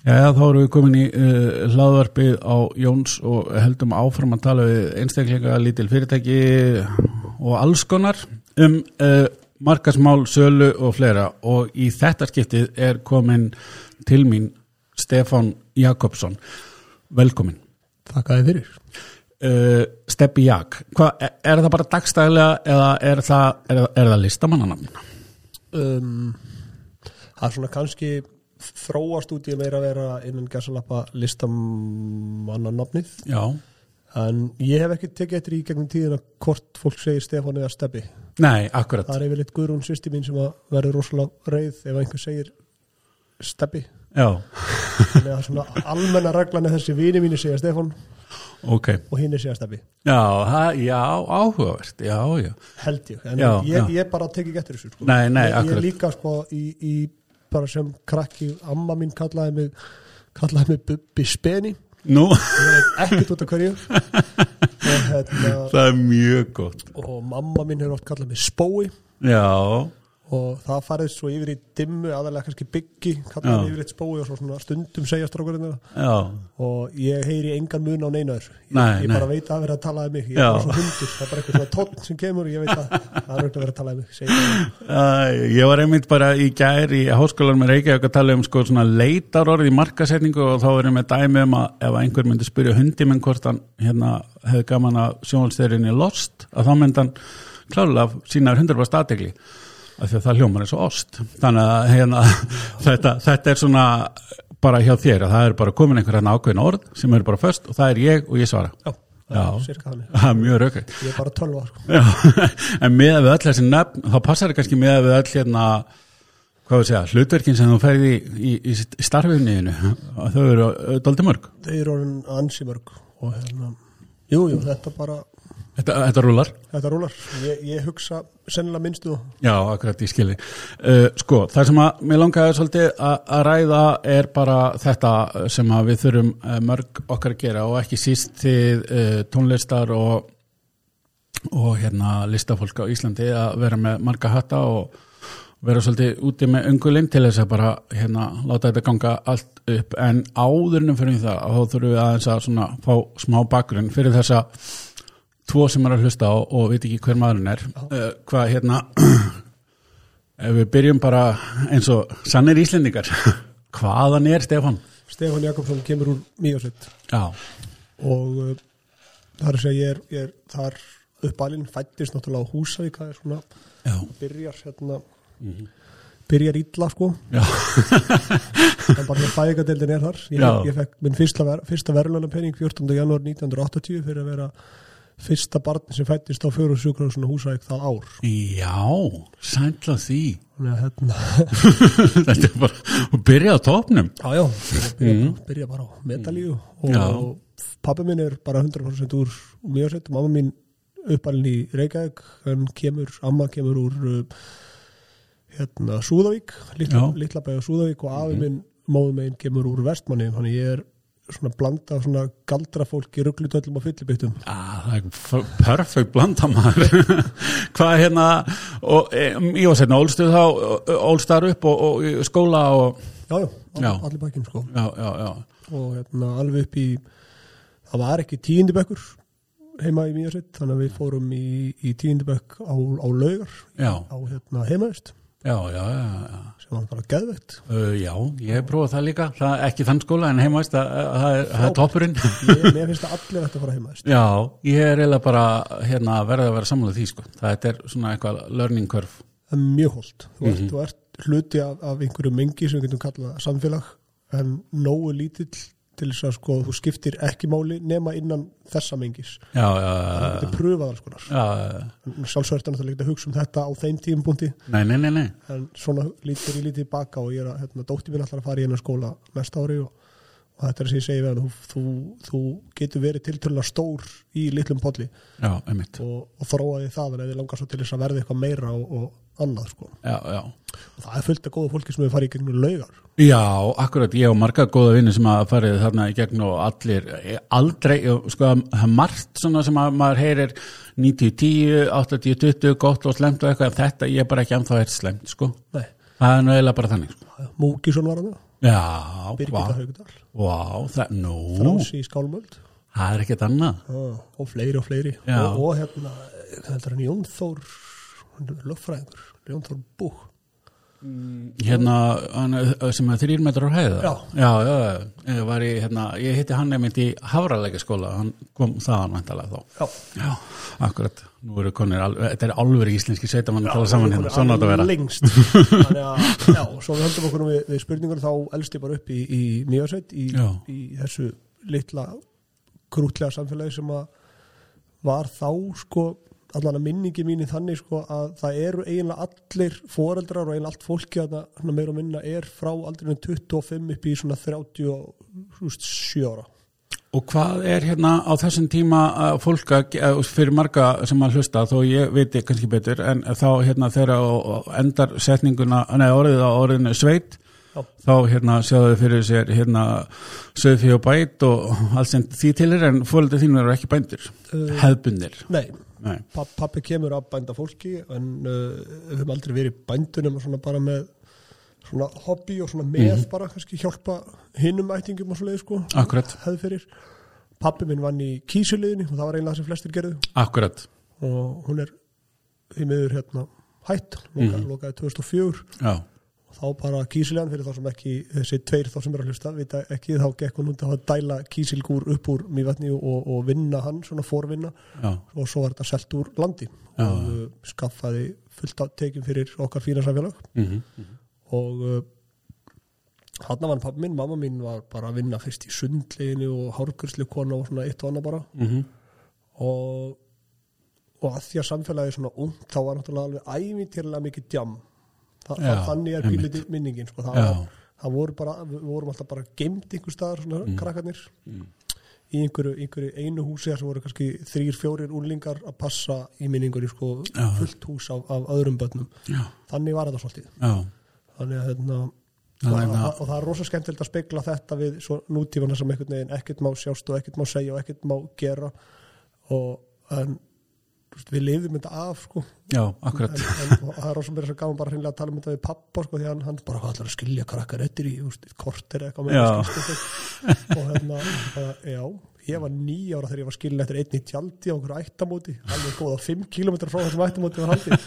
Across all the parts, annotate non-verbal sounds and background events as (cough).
Já, þá erum við komin í uh, hlaðvarpið á Jóns og heldum áfram að tala við einstaklinga, lítil fyrirtæki og alls konar um uh, markasmál, sölu og fleira og í þetta skiptið er komin til mín Stefán Jakobsson. Velkomin. Þakkaði fyrir. Uh, Steppi Jak, Hva, er, er það bara dagstæðilega eða er það, er, er það listamannanamn? Um, það er svona kannski þróast út í að meira að vera innan gæsalappa listamannanafnið Já. en ég hef ekki tekið eftir í gegnum tíðina hvort fólk segir Stefán eða Steppi. Nei, akkurat. Það er yfirleitt Guðrún sýsti mín sem að verður rosalega reyð ef einhver segir Steppi. Já, Þannig að svona almenna reglan er þessi vini mínu segja Stefán ok. og hinn er segja Steppi. Já, það, já, áhugavert, já, já. Held ég. En Já, ég, já. ég bara tekið ekki eftir þessu. Sko. Nei, nei, ég, ég líka sko í, í bara sem krakki, amma mín kallaði mig kallaði mig Bubbi Speni veit ekkert út af hverju. Og, hérna, það er mjög gott. og mamma mín hefur oft kallað mig Spói. Já, og það farið svo yfir í dimmu aðalega kannski byggi, mig yfir eitt Spói og svo svona stundum segja strákurinn og ég heyri engan mun á neina þessu. Ég, Nei, ég nei. bara veit að vera að tala um mig. Ég er bara svo hundur, það er bara eitthvað svona tótt sem kemur og ég veit að það er auðvitað að vera að tala um mig. Æ, ég var einmitt bara í gær í háskólan með Reykjavík að tala um sko svona leitar orð í markasetningu og þá erum við dæmi um að ef einhver myndi spyrja hundi minn hvort hann hérna hefði gaman að sjónvalsterinni Lost að þá myndi hann klálega sína 100% aðtegli því að það hljómar eins og ost. Þannig að hérna, (laughs) þetta, þetta er svona bara hjá þér að það er bara komin einhver hérna ákveðin orð sem eru bara föst og það er ég og ég svara. Já, Já. það er er (laughs) mjög raukvægt Ég er bara tölva sko. Já, (laughs) en með við öll þessi nöfn þá passar það kannski með við öll hérna hvað við segja, hlutverkin sem þú ferði í, í, í starfiðniðinu þau eru doldi mörg. Þeir eru orðin ansi mörg og hérna, jú, jú, þetta bara þetta, þetta rúlar? Þetta rúlar, ég, ég hugsa sennilega minnstu Já, akkurat ég skilji uh, Sko, það sem að mér langaði svolítið að ræða er bara þetta sem að við þurfum uh, mörg okkar að gera og ekki síst til uh, tónlistar og og hérna listafólk á Íslandi að vera með marga hatta og vera svolítið úti með öngulinn til þess að bara hérna láta þetta ganga allt upp. En áðurinnum fyrir það þá þurfum við aðeins að svona fá smá bakgrunn fyrir þessa tvo sem er að hlusta á og veit ekki hver maðurinn er. Uh, hvað hérna (clears throat) ef við byrjum bara eins og sannir Íslendingar (laughs) hvaðan er Stefán? Stefán Jakobsson kemur úr Míosveit og uh, það er að ég er, ég er þar uppalinn, fættist náttúrulega á Húsavík það er svona, byrjar hérna, byrjar illa sko. (laughs) En bara því fæðingadeildin er þar. Ég, ég fekk minn fyrsta, ver, fyrsta verðlunapenning 14. janúar 1980 fyrir að vera fyrsta barn sem fættist á fjóru sjúkrarhúsinu Húsavík það ár já sætla því að hérna (laughs) þetta er bara, og byrja á topnum Já, já, byrja, bara, byrja bara á medalíu Mm. Já. og pappi minn er bara 100% úr mjög sett, mamma mín uppalinn í Reykjavík en kemur, amma kemur úr uh, hérna Súðavík litla. Mhm. litla bæja Súðavík og afi minn, móðu meginn kemur úr Vestmanni þannig ég er svona blanda af svona galdrafólk í rugglutöllum og fyllibittum Ah, það er perfect blanda maður. (laughs) Hvað er hérna og, e, ég var sérna ólstuð þá ólstar upp og, og skóla og Já, já, Já. allir bakinn sko. Já, já, já, og hérna alveg upp í það var ekki tíundibekkur heima í Míasveit þannig að við fórum í, í tíundibekk á, á laugar á hérna heimaðist já, já, já, sem var bara geðvegt Uh, já, ég hef prófað það líka. Það ekki þann skóla en heimaðist það, er- toppurinn. Ég, mér finnst það allir þetta að fara heimaðist Já, ég er eiginlega bara hérna, verið að vera sammála því sko. það er svona eitthvað learning curve. Það er mjög holt þú, Mhm. ert, þú ert hluti af, af einhverju mengi sem við getum kallað samfélag en nógu lítill til þess að sko þú skiptir ekki máli nema innan þessa mengis. Já, já, það getur pröfað alls konar. Já, já, sjálfsvært er ekki að hugsa um þetta á þeim tímpúnti nei, nei, nei, nei. En svona lítur ég lítið baka og ég er að, hérna, dóttir mín ætlar að fara í hennar skóla næsta ári og, og þetta er sem ég segi við hann, þú, þú, þú getur verið tiltölulega stór í litlum podli Já, og, og þróa því það en þið langar svo til þess að verða eitthvað meira og, og annað sko. Já, já. Og það er fullt af góða fólki sem hefur farið í gegnum laugar. Já, akkurat, ég og marga góða vinni sem að farið þarna í gegn og allir eh, aldrei, sko, það er margt svona sem að maður heyrir 90-10, 80-20, gott og slemt og eitthvað, þetta ég er bara ekki ennþá eitt slemt, sko. Nei, það er nú eiginlega bara þannig, sko. Múkisson var hann Já, Birgitta Haugdal, vá, það, nú, Frási í Skálmöld. Það er ekkert annað. ah, og fleiri og fleiri. Já. og, og hérna, hvað heldur hann Jón Jón Þór Búk Hérna, hann, er- sem er þrýr metrar á hæða. Já. Já, já, ég var í, hérna, ég hitti hann nefnt í Hafralækjaskóla, hann kom þaðan vantalega þá. Já, Já, akkurat, nú eru konir, þetta er alveg íslenski sveitamann að tala saman hérna, svona átt að vera. lengst þannig að, já, svo við höldum okkur við, við spurningur þá elst ég bara upp í, í Mjöðsveit í, í þessu litla krútlega samfélagi sem að var þá sko allan að minningi mín í þannig sko að það eru eiginlega allir foreldrar og eiginlega allt fólki að það meira og minna er frá aldrei 25 upp í svona 37 ára Og hvað er hérna á þessum tíma fólk að, fyrir marga sem að hlusta, þó ég veit kannski betur, en þá hérna þegar endar setninguna, neða orðið á orðinu sveit, Já. þá hérna sjáðu fyrir sér hérna söðfí og bæt og allt sem því til er, en fólöldur þínu eru ekki bændur, Uh, hefbundir. Nei, pappi kemur af bænda fólki en uh, við höfum aldrei verið í bændunum svona bara með svona hobby og svona með bara kannski hjálpa hinnum ættingum og svo leið sko. Akkurat, hefði fyrir. Pappi minn vann í kísuliðinni og það var eiginlega það sem flestir gerðu. Akkurat, og hún er því miður hérna hætt, lokaði, lokaði 2004 já, þá bara kísuliðan fyrir þá sem ekki þessi tveir þá sem er að hlusta, vita ekki þá gekk hún út að dæla kísilgúr upp úr mývatni og, og vinna hann, svona forvinna. Já, og svo var þetta selt úr landi Já. og uh, skaffaði fullt af tekjum fyrir okkar fína samfélag mhm, og uh, hann var pappi minn, mamma mín var bara að vinna fyrst í sundleginu og hárkurslu kona og svona eitt og annað bara. Mhm, og, og að því að samfélagi er svona ungt þá var náttúrulega alveg ævintýrlega mikið djam Þa, það, þannig er píliti minningin sko. það, það voru bara, við vorum alltaf bara geimt einhver staðar svona Mm. krakkarnir. Í einhverju, einhverju einu húsi þar sem voru kannski þrýr, fjórir úrlingar að passa í minningunni sko, Já. fullt hús af, af öðrum börnum. Já, þannig var þetta svolítið. Þannig að hérna Já, og, hérna- og, það er rosa skemmtilegt að spegla þetta við svo nútífana sem ekkert má sjást og ekkert má segja og ekkert má gera. Og en, við lifðum þetta af sko já, en, akkurat, en, og það er rosa mér svo gaman bara að tala um þetta við pappa sko því hann, hann bara hvað ætlar að skilja krakkar eftir í kortir eitthvað með Já. skilst eitthvað. og hérna bara, já, ég var nýja ára þegar ég var skilin eftir einn í tjaldi á okkur ættamóti. Alveg góða 5 km frá þessum ættamóti var haldið.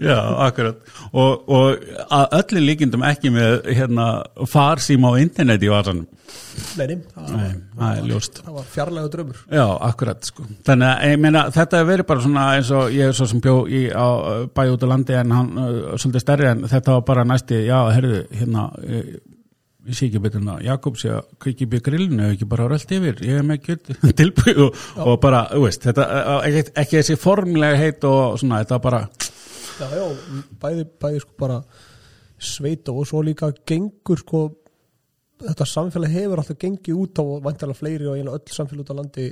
Já, akkurat. Og, og að öllu líkindum ekki með hérna farsím á internet í vasanum. Nei, það, er var fjarlæga drömmur Já, akkurat sko. Þannig að ég meina þetta verið bara svona eins og ég er svo sem bjó í bæ út á landi en hann svolítið stærri en þetta var bara næsti, já, herðu, hérna ég, ég sé ekki betur en að Jakob sé að kveiki í grillinu, ef ekki bara rölt yfir. Ég er með kjöld (laughs) tilbúið og, og bara, þú veist, þetta, ekki, ekki þessi formlega heit og svona, þetta bara Já, já, bæði, bæði sko bara sveita og svo líka gengur sko þetta samfélag hefur alltaf gengið út á og vantarlega fleiri og eiginlega öll samfélag út á landi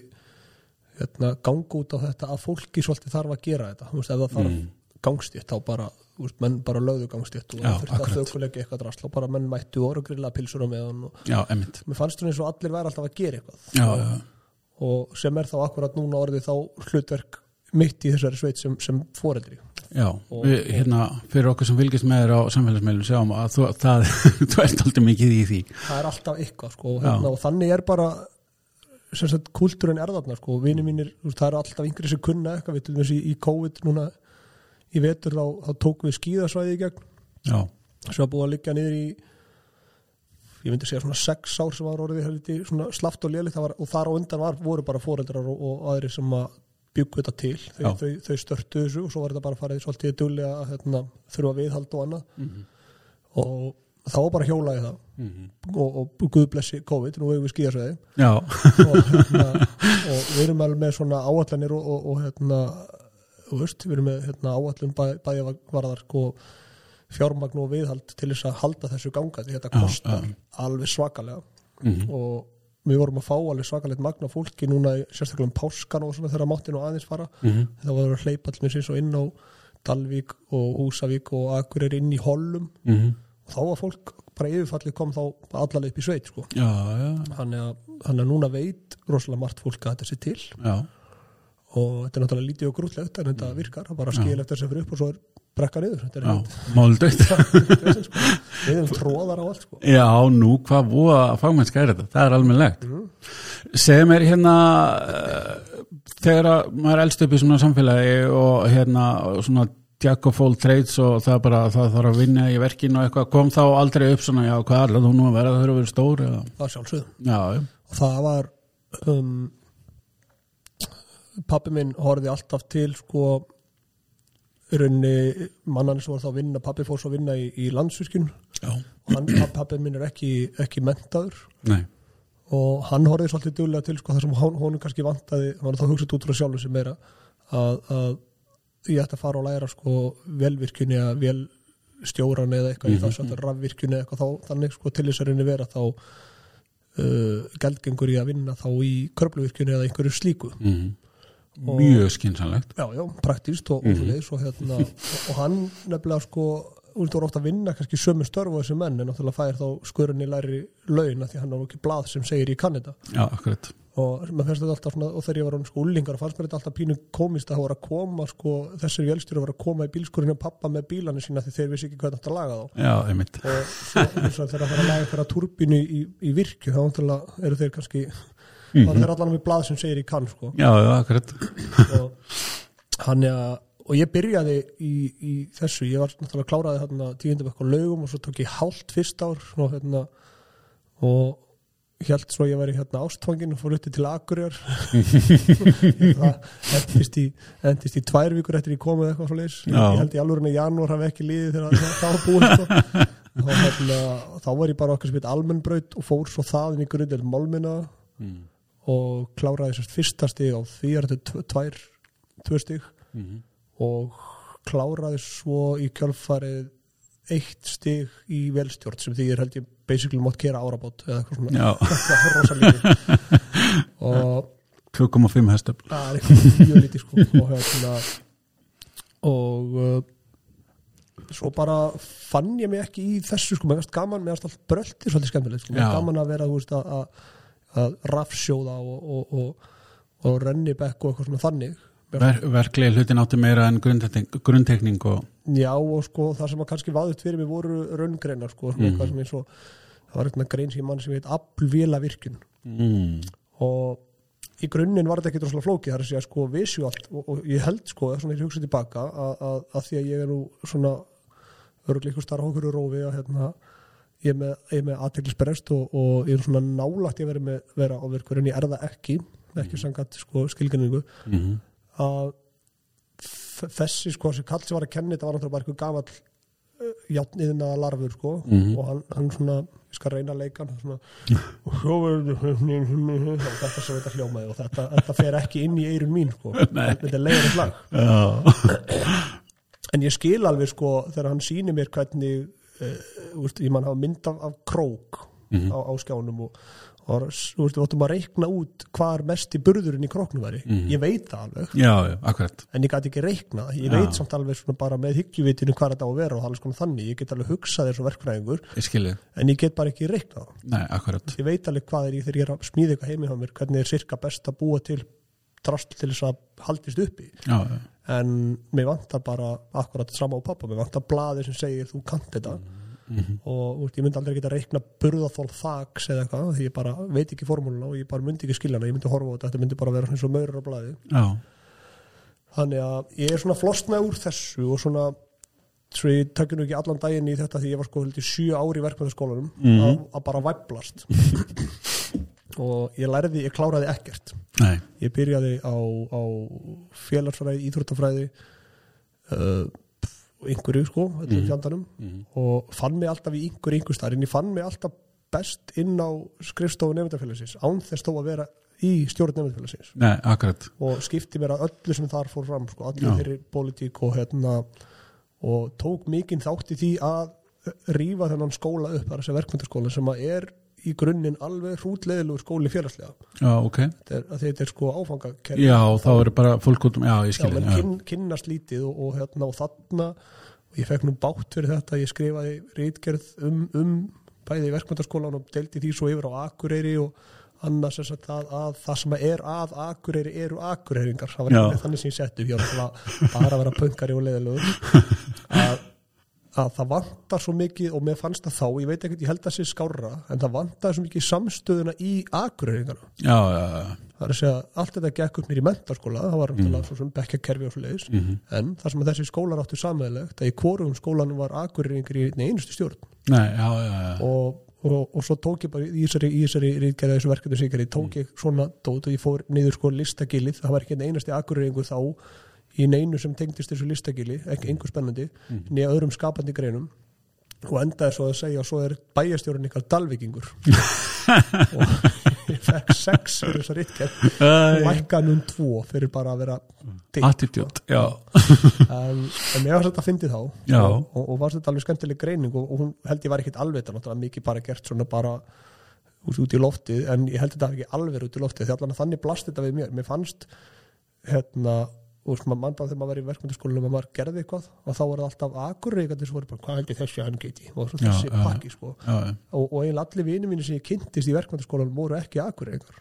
hérna, ganga út á þetta að fólki svolítið þarf að gera þetta. Þú veist, ef það þarf mm. gangstétt þá bara, veist, menn bara lögðu gangstétt og það þurfti að akkurat. þaukulegja eitthvað drasl og bara menn mættu og grilla pilsur á meðan og já, mér fannst hún eins og allir væri alltaf að gera eitthvað. Já, já, og sem er þá akkurat núna orðið þá hlutverk mitt í þessari sveit sem, sem foreldri. Já við, hérna, fyrir okkur sem fylgist með þér á samfélagsmeilum sjáum að þú, það, (laughs) þú ert aldrei mikið í því. Það er alltaf eitthvað sko, og, hérna, og þannig er bara kultúrin er þarna sko, vini mínir, það eru alltaf yngri sem kunna eitthvað, við til dæmis í, í COVID núna í vetur þá, þá tókum við skíðasvæði í gegn. Já, sem var búið að liggja niður í ég myndi segja svona sex ár sem var orðið helviti svona slaft og lélitt og þar á undan var, voru bara foreldrar og, og aðri sem að byggu þetta til. Þau, þau, þau störtu þessu og svo var þetta bara farið svolítið dullega að hérna, þurfa viðhald og annað. Mhm. og þá var bara hjólaði það. Og, og Guð blessi COVID, nú hefur við skíðasvæði og, hérna, og við erum alveg með svona áallanir og, og, og hérna, þú veist, við erum með hérna, áallum bæ, bæði varðar og fjármagn og viðhald til þess að halda þessu ganga þetta kostar já. alveg svakalega Mhm. og við vorum að fá alveg svakalegt magna fólki núna í- sérstaklega um páskan og svona þegar máttin og aðeins fara Mhm. það var að hleypa allir eins og inn á Dalvík og Húsavík og Akureyri inn í Hollum Mhm. og þá var fólk bara yfirfallið kom þá allarleið upp í sveit sko já, já, þannig að, þannig að núna veit rosalega margt fólk að þetta sé til já, og þetta er náttúrulega lítið og grútlegt en þetta virkar, það bara skil eftir sem fyrir upp og svo er brekka niður. Þetta er Já, vesen, sko. við erum tróðar á allt sko. Já, nú hvað voða fagmennska er þetta, það er alveg legt Segðu mér hérna uh, þegar að maður er elst upp í svona samfélagi og hérna svona jack of all trades og það bara það þarf að vinna í verkinu og eitthvað kom þá aldrei upp svona, já hvað er það nú að vera? Það þurfa að vera stór eða? það er sjálfsögðum Já, já, og það var um, pappi minn horfði alltaf til sko í rauninni mannan sem var þá að vinna pappi fór svo að vinna í, í landsvirkjun. Já, og hann, papp- pappi minn er ekki, ekki mentaður nei. Og hann horfði svolítið duglega til sko það sem hún kannski vantaði, hann var þá hugsað út frá sjálfum sem meira að, að ég ætti að fara og læra sko velvirkjunni eða velstjóran eða eitthvað mm -hmm. í það sem rafvirkjunni eða eitthvað þá þannig sko til þess að reyni vera þá uh, gældgengur í að vinna þá í körbluvirkjunni eða einhverju slíku. Mm. Og- Mjög skynsanlegt já, já, praktíst og, mm -hmm. og, hérna, og, hann nefnilega sko voru ofta að vinna kannski sömu störf og þessi menn en náttúrulega fær þá skurinn í læri laun af því hann er ekki blað sem segir ég kann þetta Já, akkurat. Og svona, og þegar ég var sko úlingar fannst mér þetta alltaf pínu komist að það voru að koma sko, þessir vélstjóri voru að koma í bílskurinn og pappa með bílanu sína því þeir vissi ekki hvað þetta laga þá. Já, eins og þegar það er að laga einhverja turbínu í, í virkju þá eru þeir kannski mm -hmm. þeir allan með blað sem segir ég kann sko Já, já, akkurat og er að og ég byrjaði í, í þessu ég var náttúrulega kláraði hérna tíundum eitthvað laugum og svo tók ég hálft fyrst ár og hérna og held svo ég væri hérna ástfangin og fór uti til Akureyjar (laughs) það endist í, endist í tvær vikur eftir ég komið eitthvað svo leis Já. ég held í alveg í janúar hafi ekki liðið þegar það- það var búið sko. og hérna, þá var ég bara okkar sem heit almennbraut og fór svo það inn í grundel málmina mm. Og kláraði sérst fyrsta stig á því er þetta tv- tvær tvö stig. Mm. og kláraði svo í kjölfarið eitt stig í velstjórn sem því er held ég basically mátt kera árabót eða eitthvað svona. (laughs) Það er rosa lítið. (laughs) Og 2,5 hestöfl. Það er eitthvað mjög lítið sko. Og hérna og uh, svo bara fann ég mig ekki í þessu sko, mér varst gaman, mér varst allt bröltið svolítið skemmtilegt sko, mér varst gaman að vera þú veist að, að, rafsjóða og, og, og, og rennibekk og eitthvað svona þannig Ver, Verklegi hlutin átti meira en grunntekning, og Já og sko það sem að kannski vaðut fyrir mig voru raungreinar sko, mm. sem eins og það var eitthvað grein sem mann sem heit aflvila virkun mm. og í grunninn var þetta ekki droslega flókið það er að segja sko visuált og, og ég held sko svona ég hugsa tilbaka að, að, að því að ég er nú svona örgulega ykkur starf okkur rófi að hérna ég er með, með aðteglisberest og, og ég er svona nálagt ég verið með vera á virkur en ég er það ekki ekki sangat sko skilgrinningu Mm. að þ- þessi sko þessi kall sem var að kenni þetta var náttúrulega bara eitthvað gamall játniðnaða larfur sko Mhm. og hann, hann svona, ég skal reyna að leika svona og þetta sem þetta hljómaði og þetta, þetta fer ekki inn í eirun mín sko. (laughs) Þetta er leiður slag en ég skil alveg sko þegar hann sýnir mér hvernig uh, úst, ég mann hafa mynd af, af krók á, á skjánum og, og veist, við áttum að reikna út hvar mest í burðurinn í króknum væri. Ég veit það alveg. Já, já, en ég gæti ekki reikna ég Já. veit samt alveg bara með hyggjuvitinu hvað þetta á að vera og er alveg svona þannig, ég get alveg hugsað þessu verkfræðingur Ég en ég get bara ekki reikna það nei, ég veit alveg hvað er ég þegar ég er að smíða eitthvað heimi hjá mér hvernig er sirka best að búa til drast til þess að haldist uppi. Já, já, en mér vantar bara akkurat sama á pappa, mér vantar blaði sem segir þú kannt þetta. Og úst, ég myndi aldrei geta reikna burðaþól þaks eða eitthvað, því ég bara veit ekki formúluna og ég bara myndi ekki skilja hana, ég myndi horfa á þetta. Þetta myndi bara vera eins og maurur á blaði. Já, þannig að ég er svona flostnað úr þessu og svona svo ég tekja nú ekki allan daginn í þetta því ég var sko held í sjö ári í verkmyndaskólanum Mhm. að, að bara væplast (laughs) og ég lærði, ég kláraði ekkert. Nei. Ég byrjaði á, á félagsfræði, íþróttafræði uh, einhverju sko, þetta er fjandanum. Og fann mig alltaf í einhverju einhver starf en ég fann mig alltaf best inn á skrifstofu nefndafélagsins án þess þó að vera í stjórn nefndafélagsins og skipti mér að öllu sem þar fór fram sko, allir þeirri pólitík og hérna og tók mikinn þátt í því að rífa þennan skóla upp, það er þessi verkmyndaskóla sem að er í grunninn alveg hrútleðilegur skóli félagslega. Já, ok. Þetta er, þetta er sko áfangakerfi. Já, þá eru bara fólk út um, já, Já, kyn, kynnast lítið og, og, hérna, og þarna og ég fekk nú bátt fyrir þetta ég skrifaði rítgerð um, um bæði í verkmyndaskólan og delti því svo yfir á Akureyri og annars er það að það sem er að akureyri eru akureyringar. Það var ekki þannig sem ég setti bara að vera pöngari og leiðilegur (laughs) að, að það vantar svo mikið og mér fannst það þá, ég veit ekkert, ég held að það sé skárra en það vantar svo mikið samstöðuna í já. það er að segja, allt þetta gekk upp mér í mentaskóla það var náttúrulega svo sem bekkjakerfi og svo leiðis en það sem að þessi skólar áttu sammeðlegt að í hvorum skólanum var akureyringar í einustu stjórn. Nei, já, já, já. og, og, og svo tók ég bara í þessari, í þessari ríðgerða þessu verkefni tók ég svona dót og ég fór niður sko listagilið. Það var ekki einn einasti akureyringur þá í neinu sem tengdist þessu listagili ekki einhver spennandi, mm. nýja öðrum skapandi greinum og endaði svo að segja og svo er bæjastjórun ykkar dalvíkingur (laughs) og ég fekk sex fyrir þessa ríðgerð Æ, lækkaði um tvo fyrir bara að vera já. en, en mér var þetta að fyndi þá. Og, og, og var þetta alveg skemmtileg greining og, og hún held ég var ekkit alveg þetta mikið bara gert svona bara út, í loftið en ég held þetta ekki alveg út í loftið því allan að þannig blast þetta við mér. Mér fannst hérna og sko, mann bara þegar maður var í verkmyndaskólanum og maður gerði eitthvað og þá var það alltaf akurreikandi sem voru bara hvað heldur þessi að hann geti og Já, þessi pakki sko já, já. og, og eiginlega allir vini mínu sem ég kynntist í verkmyndaskólanum voru ekki akurreikar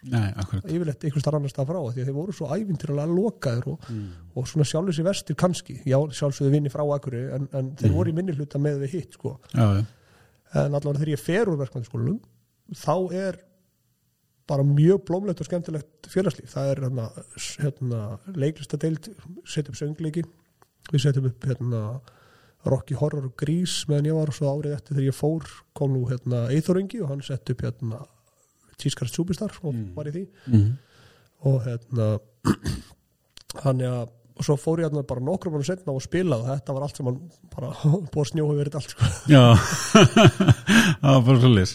yfirleitt einhvers þar annars það frá því að þeir voru svo ævintilega lokaður og, Mm. og svona sjálfur sér vestir kannski já, sjálfsögðu vinni frá Akuri en, en þeir Mm. voru í minni hluta með við hitt sko. En allavega þegar ég fer úr verkmyndaskólanum þá er bara mjög blómlegt og skemmtilegt félagslíf. Það er hérna, hérna leiklistadeild setja upp söngleiki. Við setjum upp hérna Rocky Horror og Grís meðan ég var og svo árið eftir þegar ég fór kom nú hérna Eithorungi og hann sett upp hérna Tískart Superstar og var í því. Mm. og hérna (clears throat) hann er að og svo fór ég hérna bara nokkrum mánu setna og spilaði og þetta var allt sem hann bara (laughs) búið snjóa verið allt sko. Já, (laughs) það var bara svolítið.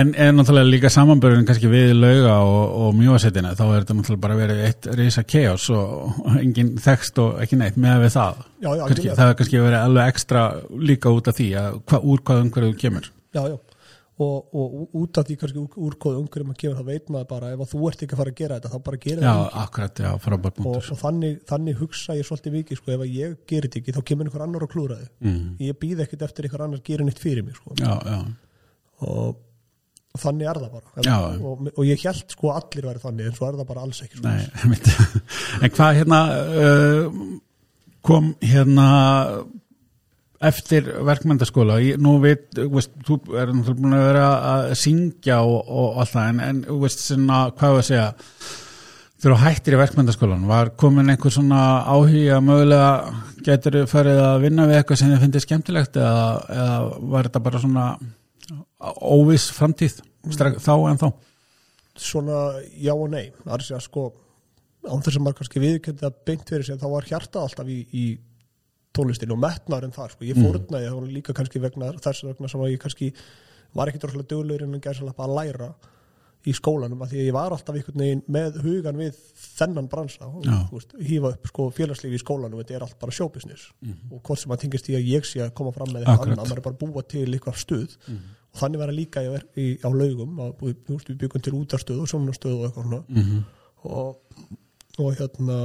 En er náttúrulega líka samanbörðin kannski við lauga og, og mjóasettina, þá er þetta náttúrulega bara verið eitt reysa chaos og engin þekst og ekki neitt með við það. já, já, Kannski, það er kannski verið alveg ekstra líka út af því að hva, úr hvað umhverju þú kemur. já, já. Og, og út af því kannski úr, úr hvað umhverjum að gefa það veit maður bara ef að þú ert ekki að fara að gera þetta þá bara gera Já, þetta akkurat, já, og, og þannig, þannig hugsa ég svolítið mikið sko, ef að ég gerir þetta ekki þá kemur einhver annar og klúra þið Mm. ég býð ekkert eftir einhver annar gerir neitt fyrir mig sko. Já, já, og, og þannig er það bara Já. og, og ég held sko að allir verið þannig en svo er það bara alls ekki sko. nei. (laughs) En hvað hérna uh, kom hérna eftir verkmyndaskóla, nú veit, veist, þú er náttúrulega búin að vera að syngja og, og allt það, en, en veist, svona, hvað var að segja, þegar þú hættir í verkmyndaskólan, var komin einhver svona áhugi að mögulega getur þú farið að vinna við eitthvað sem þið finnir skemmtilegt eða, eða var þetta bara svona óviss framtíð strak, þá en þá? svona já og nei. Það er að segja sko án þess að maður kannski viðkjöndi að beint fyrir sig þá var hjarta alltaf í, í tónlistinu og metnar en það sko. Ég fórnaði það var líka kannski vegna þess vegna sem að ég kannski var ekkit rosalega duglegur en gerðslega að læra í skólanum að því að ég var alltaf einhvern veginn með hugan við þennan bransa hýfa upp sko félagslífi í skólanum þetta er allt bara showbusiness. Og hvort sem að tengist í að ég sé að koma fram með Akkurat. eitthvað annað, maður er bara búa til eitthvað stuð. Og þannig var það líka í, í, á laugum að við, byggum til útarstöð og sjónastöð og eitthvað svona. Mm -hmm. og, og hérna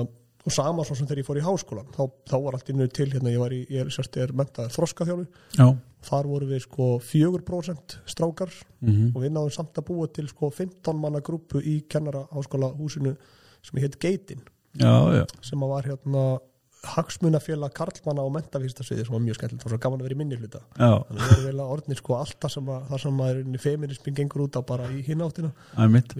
og sama svo sem þegar ég fór í háskólan þá, þá var allt innu til hérna ég var í, ég er sérst er mentaður þroskaþjálfi. Já, þar voru við sko 4% strákar mm og við náðum samt að búa til sko 15 manna grúpu í kennara háskóla húsinu sem heit Geitin sem var hérna hagsmunafélag karlmanna og mentavístasviði sem var mjög skemmtilegt, það var svo gaman að vera í minni hluta. Þannig að við erum vel að orðni sko alltaf sem að það sem að feminismin gengur út á bara í hináttina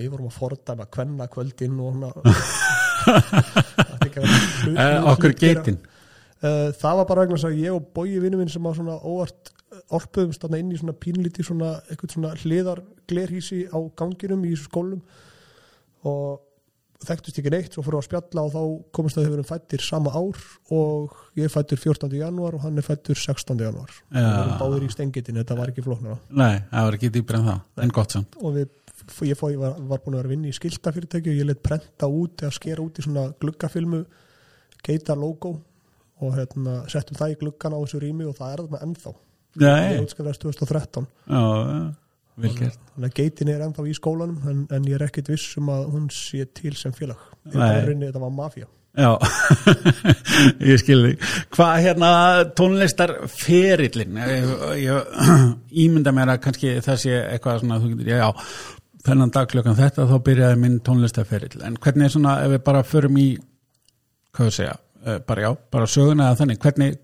við vorum að fordæma kvenna kvöldin og hana (laughs) Uh, okkur geitin. Eh, það var bara vegna að ég og Bói vinnu minn sem var svona óvart orpuðumst þarna inn í svona pínlíti svona svona hliðar glerhísi á ganginum í skólum og þekktust ekki neitt fórum við að spjalla og þá komist að þau verðum fættir sama ár og ég fættur 14. januar og hann er fættur 16. januar Já. við vorum báðir í stengitin, þetta var ekki flóknara Nei, það var ekki dýpr en það, en gott samt. og við, ég, fó, ég var, var búin að vera að vinna í skiltafyrirtæki og ég let prenta út eða skera út í svona gluggafilmu geita logo og hérna, settum það í gluggan á þessu rými og það er þarna ennþá. Ég Nei, útskrifaðist 2013 já, já, vel gert. þannig að geitin er ennþá í skólanum en, en ég er ekkit viss um að hún sé til sem félag. Rauninni, þetta var mafía. Já, (laughs) ég skil þig. Hvað hérna tónlistar ferillin? Ég, ég ímynda mér að kannski það sé eitthvað svona, þú getur, já, þennan dag klukkan þetta þá byrjaði minn tónlistaferill en hvernig er svona ef við bara förum í hvað við segja, eh, bara já bara söguna eða þannig, hvernig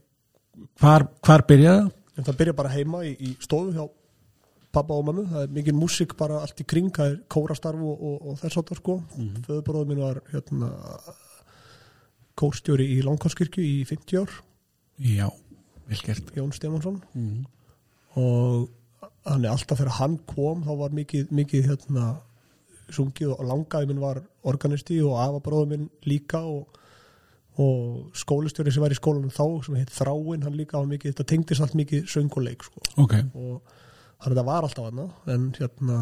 hvar, hvar byrjaði það? En það byrja bara heima í, í stofu hjá pappa og mammu, það er mikið músík bara allt í kring, það er kórastarf og, og, og þess áttar sko. Mm -hmm. Föðubróður minn var hérna, kórstjóri í Langháskirkju í 50 ár, Já, vel gert Jón Stefánsson mm. og hann er alltaf þegar hann kom þá var mikið, mikið hérna, sungið og langaði minn var organisti og afabróður minn líka og, og skólistjóri sem var í skólanum þá sem heit Þráin, hann líka var mikið, þetta tengdist allt mikið söng og leik sko. Ok, og þannig að það var alltaf hana en hérna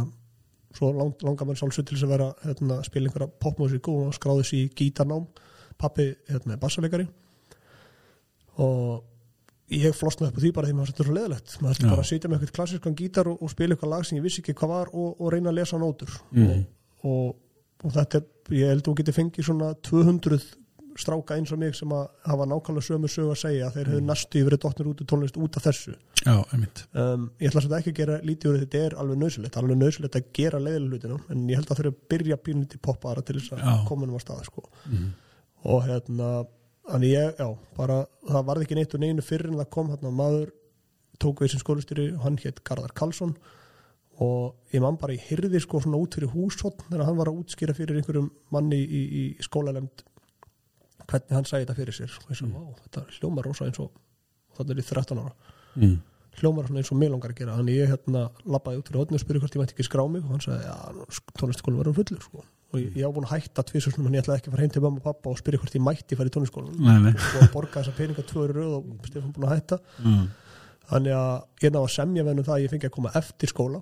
svo lang, langar mann sálsveit til þess að vera hérna, að spila einhverja popmusík og skráði sér í gítarnám. Pappi hérna, er bassalegari og ég flosnaði upp á því bara því maður þetta er svo leðilegt maður Já. bara að sitja með eitthvað klassískan gítar og, og spila eitthvað lag sem ég vissi ekki hvað var og, og reyna að lesa nótur Mhm. og, og þetta er, ég held að þú geti fengið svona 200 stráka eins og mig sem að hafa nákvæmlega sömu sögu að segja að þeir hefur næstu yfir dottnir út úr tónlist út af þessu já, um, ég ætla svo ekki að gera lítið úr því þetta er alveg nöðsulegt, alveg nöðsulegt að gera leiðilega hlutina, en ég held að það þurfa að byrja pínlítið poppara til þess að Já. koma um að staða sko. mm. og hérna þannig ég, já, bara það varði ekki neitt og neinu fyrir en það kom hérna maður tók við sem skólistýri og hann hétt Garðar Karlsson. Og ég man bara í hyrði sko svona út fyrir húsotn þegar hann var að útskýra fyrir einhverjum manni í, í, í skólalemd hvernig hann sagði þetta fyrir sér og ég svo, vá, þetta hljómar rosa eins og þannig er ég 13 ára. Mm. hljómar svona eins og mig langar að gera. Þannig ég hérna labbaði út fyrir hodni og spurði hvort ég mætti ekki skrá mig og hann sagði, já, tónlistaskólinn um og ég, á búin að hætta tvisum en ég ætlaði ekki að fara heim til mamma og pappa og spyrja hvort ég mætti fara í nei og að borga þessa peninga tvöru röð og Stefán búin að hætta. Mm. þannig að ég náði að semja venum það að ég fengi að koma eftir skóla.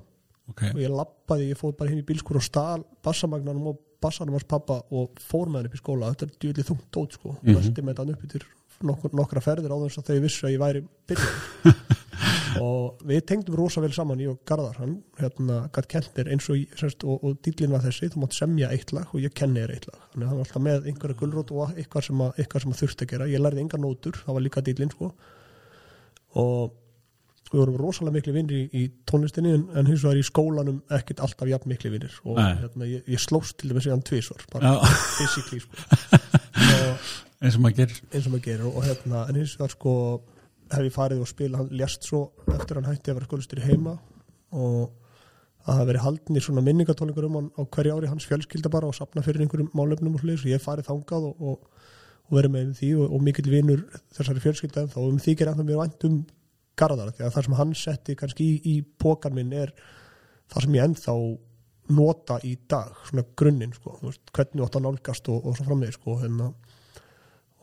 Ok, og ég labbaði, ég fóð bara heim í bílskur og stál bassamagnanum og bassanum hans pappa og fór með hann upp í skóla, þetta er djúli þungt dót sko, mm Mhm. -hmm. með hann upp yfir nokkur, nokkra ferðir á þess að þau vissu að ég væri (laughs) og við tengdum rosa vel saman ég og Garðar, hann hérna gætt kent mér eins og, semst, og, og dýllin var þessi, þú mátt semja eitt lag og ég kenni þér eitt lag, þannig að hann var alltaf með einhverja gulrót og eitthvað sem, að, eitthvað sem að þurfti að gera. Ég lærði engar nótur, það var líka dýllin sko. Og við vorum rosalega miklu vinnir í, í tónlistinni en, en hins vegar í skólanum ekkert alltaf jafn miklu vinnir og hérna, ég, ég slóst til dæmis í hann tvisvar bara physically sko. (laughs) og eins og maður gerir. eins og maður gerir. Og, og hérna, en hins vegar sko hef ég farið og spila, hann lést svo eftir hann hætti að vera skólistur í heima og að það hafi verið haldnir svona minningatólingur um hann á hverju ári hans fjölskylda bara og sapna fyrir einhverjum málefnum og hlutis og ég farið þangað og, og, og verið með því og, og mikill vinur þessari fjölskylda en þá um því gerir ennþá mér vænt um Garðar því að það sem hann setti kannski í, í pókan minn er það sem ég ennþá nota í dag, svona grunninn sko, hvernig átt að nálgast og, svo framvegis sko, hérna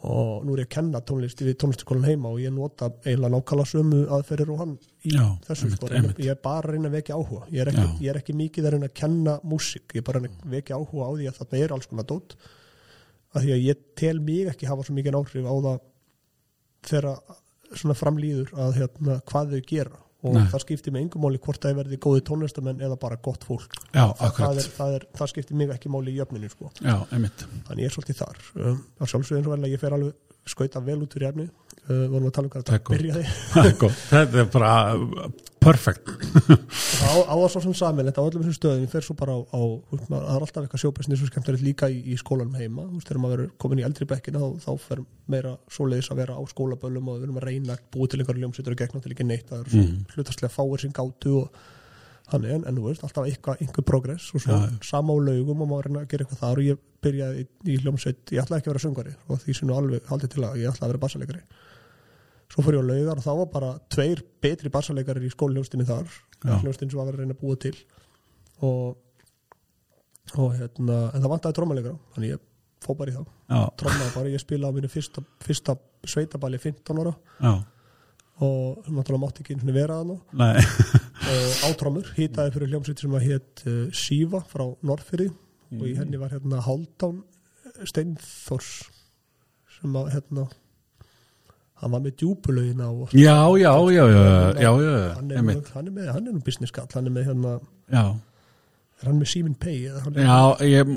og nú er ég að kenna tónlist við tónlistaskólan heima og ég nota eiginlega nákvæmlega sömu aðferðir og hann í Já, þessu einmitt, sko, einmitt. ég er bara að reyna að vekja áhuga. Ég er ekki, ég er ekki mikið að reyna að kenna músík, ég er bara að reyna að vekja áhuga á því að þarna er alls konar dót. Að því að ég tel mig ekki hafa svo mikið áhrif á það þegar svona framlýður að hérna, hvað þau gera og Nei. það skiptir mig engum máli hvort það verði góði tónlistamenn eða bara gott fólk. Já, það, það, er, það, er, það skiptir mig ekki máli í jöfninu sko. Já, þannig ég er svolítið þar. Um, á sjálfsögðu eins og vel að ég fer alveg skauta vel út úr jæfni uh, vorum að tala um hvað þetta byrjaði. Það er (laughs) bara perfect á, á það svo sem samin þetta á öllum þessum stöðum, ég fer svo bara á, á veist, maður- það er alltaf eitthvað sjópesni svo skemmtilegt líka í, í skólanum heima, þú veist, þegar maður verður komin í eldri bekkina þá, þá fer meira svoleiðis að vera á skólaböllum og við erum að reyna að búi til einhverju ljómsveitur og gegn til ekki neitt, það er mm. Hlutastlega fáir sem gátu og þannig, en, en þú veist, alltaf eitthvað, einhver progress og svo já. sama á laugum og maður reyna að gera eitthvað þar og ég byrjaði í, í hljómsveit, ég ætlaði ekki að vera söngari og því sem nú alveg haldið til að ég ætlaði að vera bassalegari svo fór ég á laugar og þá var bara tveir betri bassalegarir í skólhljónstinni þar Já. hljónstin sem var að að reyna að búa til. Og, og hérna, en það vantaði trómalegara þannig ég fó bara í Já, trómaði bara, ég spilaði á mínu fyrsta, fyrsta sveitaballi 15 ára. Já, og náttúrulega mátti ekki einu sinni vera nei. (laughs) Og átrómur, hýtaði fyrir hljómsveit sem að hétt uh, Síva frá Norrfyrði og í henni var hérna Haldán Steinþórs sem að hérna hann var með djúpulögina og Já, já, já, já, já, já, hann er, er með, hann er nú business skall hann er með hérna, Já, er hann með eða hann, já, ég,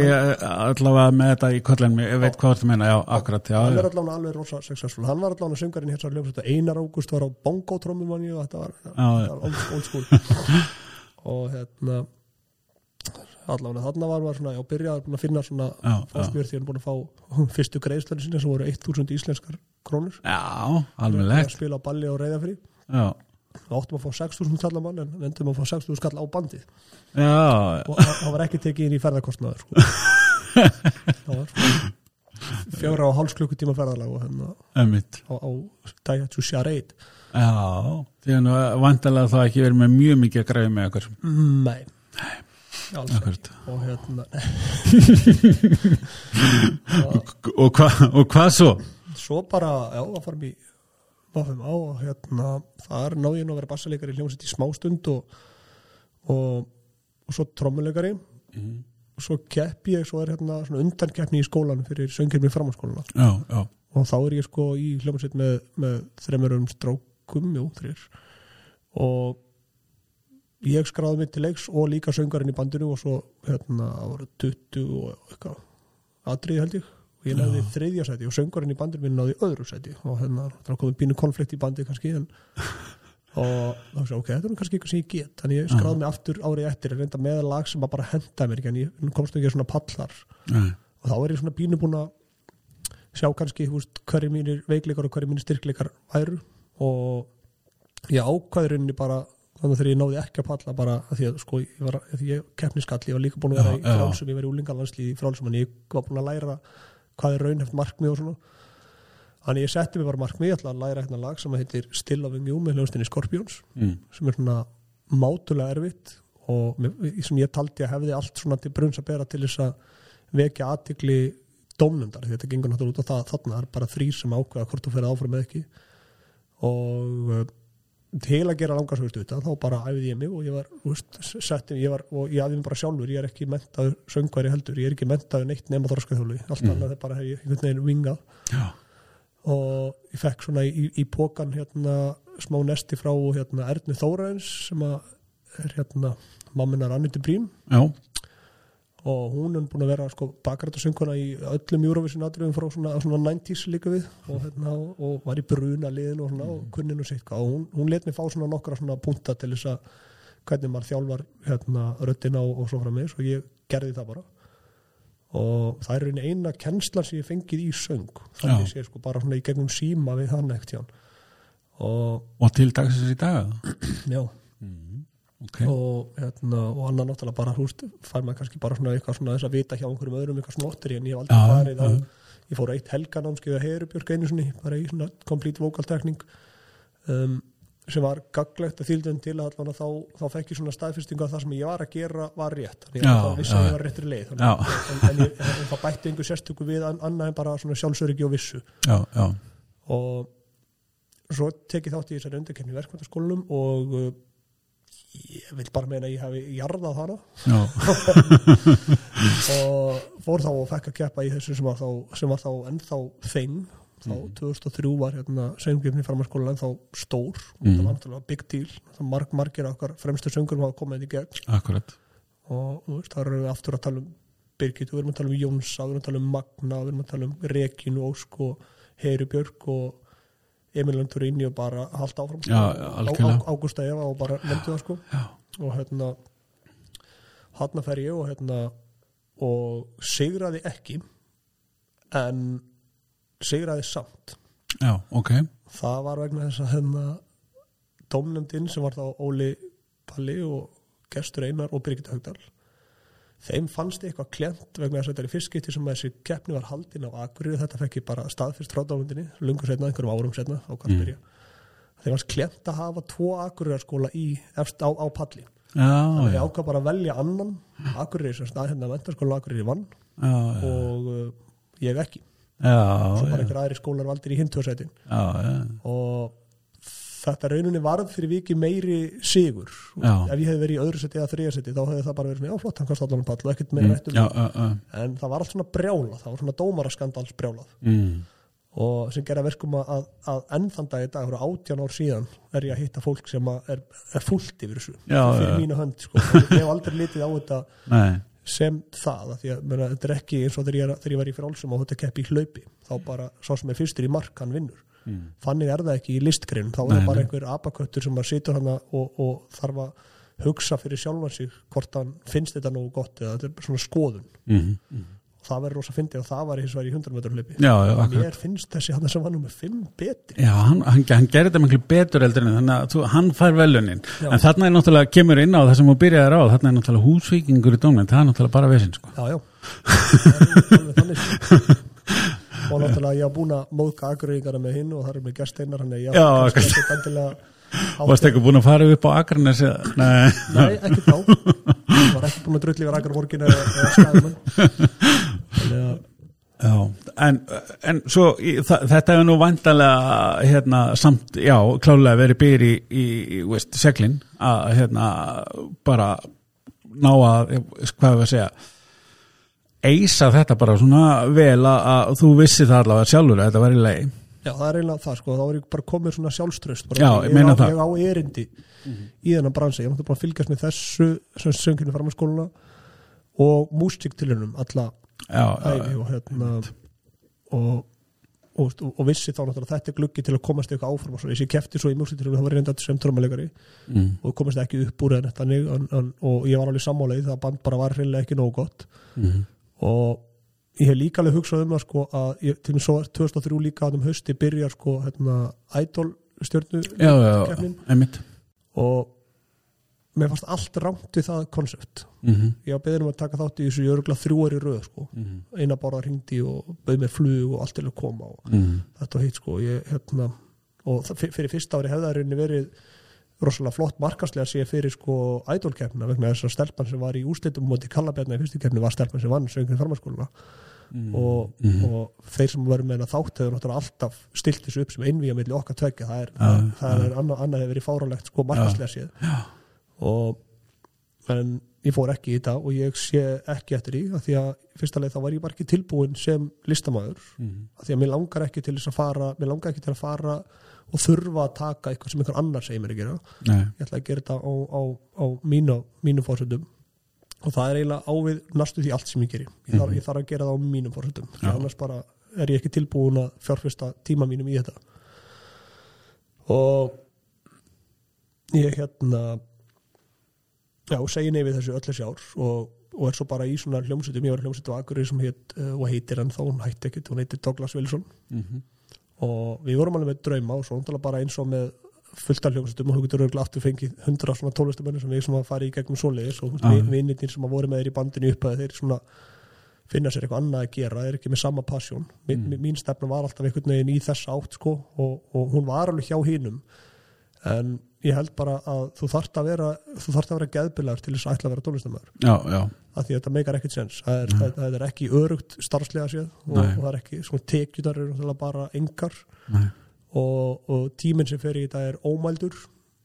ég allavega með þetta í kollin ég veit hvað þú meina, já, akkurat, já, hann er allavega alveg rosa successful. Hann var allavega söngarinn hér svo hljómsveit Einar Ágúst var á bongo trómum manni og þetta var, old, school. (laughs) Og hérna allavega þarna var maður svona, já, byrjaði að finna svona mér því hann búin að fá fyrstu greiðslunni sinni sem voru 1000 íslenskar krónur. Já, alveg spila á balli og reyðafri Já, þá áttum að fá 6000 skall á mann en endum að fá 6000 skall á bandið já, og það var ekki tekið inn í ferðarkostnaður sko. (laughs) það var sko, fjóra og háls klukkutíma ferðarlag og hérna emmitt á, á dæja to Charade. Já, því að nú vandalega það ekki verið með mjög mikið að græði með okkur nei, Akkurat. og hérna (laughs) (laughs) Og og hvað svo? Svo bara, já, það farum í vaffum á og hérna þar náði ég nú að vera bassaleikari í hljómsett í smástund og, og, og svo trommuleikari. Og svo keppi ég, svo er hérna svona undankeppni í skólan fyrir söngirmi já, og þá er ég sko í hljómsveit með, með þremurum strákum, jú, þrjir og ég skráði mig til leiks og líka söngarinn í bandinu og svo hérna voru 20 og eitthvað atriði held ég og ég náði þriðja seti og söngarinn í bandinu minn náði öðru seti og hérna það komið pínu konflikt í bandi kannski en (laughs) og þá sé ok, þetta er kannski eitthvað sem ég get. Þannig ég skráði mig aftur árið eftir. Reynda með lag sem að bara henda mér en ég komst ekki að svona pallar nei, og þá er ég svona pínu búin að sjá kannski hverju mínir veikleikar og hverju mínir styrkleikar væru. Og ég ákvaði rauninni bara þannig að þegar ég náði ekki að palla bara að því að sko ég var, að því ég keppniskall ég var líka búin að vera Já, í já. frálsum ég var í úlingalandsli í frálsum en ég var búin að læra hvað er raunheft markmið og svona þannig ég setti mig bara markmið ég ætla að læra hérna lag sem heitir Still Loving You með hljóðstinni Scorpions mm. sem er svona mátulega erfitt og mér- sem ég taldi að hefði allt svona til brunns að bera til þess að vekja aðtikli dómnundar því þetta gengur náttúrulega út á það þarna er bara þrýr sem ákveða hvort þú fyrir áfram með ekki og til að gera langarsvöld út þá bara æfði ég mig og ég var, þú veist, setti, ég var og ég æfði mig bara sjálfur, ég er ekki mentaður söngværi heldur, ég er ekki mentaður neitt nema þorskaþjólu allt Mm. annað er bara hef ég einhvern veginn vingað Já, og ég fekk svona í, í pókan hérna smá nesti frá hérna Ernu Þórains sem er hérna mamminar Anniti Brím. Já, og hún er búin að vera sko bakrætt og sönguna í öllum Eurovision atriðum frá svona, svona 90s líka við. Og, hérna, og, var í bruna liðin og, svona, og kunninu sitt og hún, hún let mig fá svona nokkra svona punta til þess að hvernig maður þjálfar hérna röddina og, og svo frá mig og ég gerði það bara. Og það er eina kennslan sem ég fengið í söng. Þannig sé sko bara svona í gegnum síma við hann ekkert og og til dagsins í dag já Ok, og, hérna, og annar náttúrulega bara húst fær maður kannski bara svona eitthvað svona þess að vita hjá einhverjum öðrum eitthvað snottir en ég hef aldrei farið á já. ég fór eitt helganámskeið að Herubjörg einu sinni bara í svona complete vocal tekning um, sem var gaglegt að þýldum til að allan þá, þá fekk ég svona staðfyrstingu að það sem ég var að gera var rétt. Þannig að það vissi að ég var réttur leið. Þannig, en, en, ég, en það bætti einhver sérstöku við an- annað en bara svona sjálfsöryggi og vissu. Já, já. Og svo tek ég þátt í þessari undirkenni í verkmyndaskólanum og uh, ég vil bara meina að ég hafi jarðað hana. (laughs) Og fór þá og fekk að keppa í þessu sem var þá, sem var þá ennþá þeng þá 2003 var hérna söngjumni framhanskólan ennþá stór. Og það var náttúrulega big deal. Það marg, margir okkar fremstu söngurum hafa komið inn í gegn. Akkurat. Og veist, það við aftur að tala um Birgit, við erum að tala um Jónsa, við erum að tala um Magna við erum að tala um Reginu, Ósk og Heyri Björk og Emil Lanturini og bara halda áfram. Á- Ágústa Eva og bara nefndi það sko. Já, og hérna hann fer ég og hérna og sigraði ekki en sigraði samt. Já, ok. Það var vegna þess að hérna domnefndin sem var þá Óli Palli og Gestur Einar og Birgit Haugdal þeim fannst eitthvað klent vegna þess að þetta er í fyrst skipti sem þessi keppni var haldin á Akureyri. Þetta fekk ég bara staðfyrst frá domnefndinni lungu setna, einhverjum árum setna á hvað spyrja þeim fannst klent að hafa tvo Akureyraskóla í efst á, á palli. Þannig já, ég ákvað bara að velja annan Akureyri sem stað hérna mentarskóla Akureyri vann já, já, og uh, ég ekki. Já, svo bara einhver aðri skólar valdir í já, og þetta rauninni varð fyrir viki meiri sigur Já. ef ég hefði verið í öðru seti eða þriða seti þá hefði það bara verið svona, já flott, hann kast allan um pall og ekkert meira já, það. já, já, en það var allt svona brjálað, það var svona dómaraskandals brjálað mm, og sem gera verkum að, að, að enn þann dag í dag, fyrir átján ár síðan er ég að hitta fólk sem að er, er fullt yfir þessu, Já, fyrir já. mínu hönd sko. ég hef (laughs) aldrei litið á þetta nei, sem það, því að meina, þetta er ekki eins og þegar ég, þegar ég var í frálsum og þetta keppi í hlaupi, þá bara sá sem er fyrstur í mark, hann vinnur mm, þannig er það ekki í listgreinum þá er það bara einhver apaköttur sem að situr hana og, og þarf að hugsa fyrir sjálfan sig hvort hann finnst þetta nógu gott eða þetta er svona skoðun mm -hmm. það verður rosa fyndið og það var hins vegar í 100 metrar hlaupi Já, já, akkurat. mér finnst þessi hann sem var nú með 5 betri Já, hann, hann, hann gerir þetta miklu betur eldur en þannig að þú, hann fær velunin Já. en þarna er náttúrulega, kemur inn á það sem þú byrjaði á þarna er náttúrulega húsvíkingur í dóminn það er náttúrulega bara vesinn sko. já, já Það er alveg þannig. (laughs) og náttúrulega ég hafa búin að móðka agröðingara með hinn og það er með gesteinar hann er ég Já, kannski ekkert endilega Varst ekki búin að fara upp á Akranes eða- Nei, Nei, ekki þá. Ég var ekki búin að drulli við Rakarborgin eða, Þannig að Já, en, en svo þetta hefur nú vandalega hérna, samt, já, klálega verið byr í, í, veist, seglin að hérna bara ná að, hvað við að segja eisa þetta bara svona vel að, að þú vissi það allavega sjálfur að þetta var í leið Já, það er eiginlega það, sko, þá er ég bara komið svona sjálfströst bara, Já, ég meina á, það. Ég á erindi í þennan bransi, ég búin að fylgjast með þessu sem sönginu framhanskóluna og músiktilunum alla æfi og hérna og, og, og vissi þá náttúrulega þetta er gluggi til að komast eitthvað áfram og svo, ég kefti svo í músiktilunum, það var reynda sem trömmalegari mm, og komast ekki upp úr en, þannig, en, en, og ég var alveg sammálaðið, það band bara var hreinlega ekki nógu gott. Mm, og ég hef líka alveg hugsað um það sko að ég, til mér svo er 2003 líka að um hausti byrjar sko hérna keppnin. einmitt. Og mér fannst allt rámt við það konsept. Mm, ég var beðin um að taka þátt í þessu ég örgulega þrjú er í röð sko. Mm, eina bara hringdi og bauð mér flug og allt til að koma og mm, þetta var heitt sko. Ég, hérna, og fyrir fyrsta ári rauninni verið rosalega flott markaslega sé fyrir sko idolkeppna vegna þess að stelpan sem var í úrslitum móti Kallabjarna í fyrstu keppni var stelpan sem vann söngin farmaskóluna mm, og, mm, og þeir sem verður með hennar þátt hefur náttúrulega alltaf stilt þessu upp sem einvíja milli okkar tvekja það er, Já, það, það já. er annað, annað hefur verið fáralegt sko markaslega séð. Já. og en ég fór ekki í þetta og ég sé ekki eftir því að því að fyrsta leið þá var ég bara ekki tilbúin sem listamæður mm, að því að mér langar ekki til þess að fara mér langar ekki til að fara og þurfa að taka eitthvað sem einhver annar segir mér að gera. Nei, ég ætla að gera þetta á, á, á mínu, mínu fórsöndum og það er eiginlega ávið næstu því allt sem ég geri. Ég þarf, ég þarf að gera það á mínum fórsöndum því Já. annars bara er ég ekki tilbúin að fjárfesta tíma mínum í þetta. Og ég hérna já, segi nei við þessu öll þessi ár og, og er svo bara í svona hljómsveitum. Ég var á Akureyri sem heit uh, og heitir en þá, hún hætti ekkert, hún heitir Douglas Wilson. Mm, og við vorum alveg með drauma og svo náttúrulega bara eins og með fullt af hljómsveitum og þú getur auðvitað aftur fengið hundra svona tólestumennir sem við sem að fara í gegnum svoleiðis og vinnirnir sem að voru með þeir í bandinu upp að þeir svona finna sér eitthvað annað að gera, þeir eru ekki með sama passion. Mín, Mm. mín stefna var alltaf einhvern veginn í þess átt sko og, og hún var alveg hjá hinum en ég held bara að þú þarft að vera þú þarft að vera geðbilar til þess að ætla að vera já af því að þetta meikar ekkert sens. Það er, það, það er ekki örugt starfslega séð og, og það er ekki, svona tekjutar eru bara engar. Nei. og, og tíminn sem fer í þetta er ómældur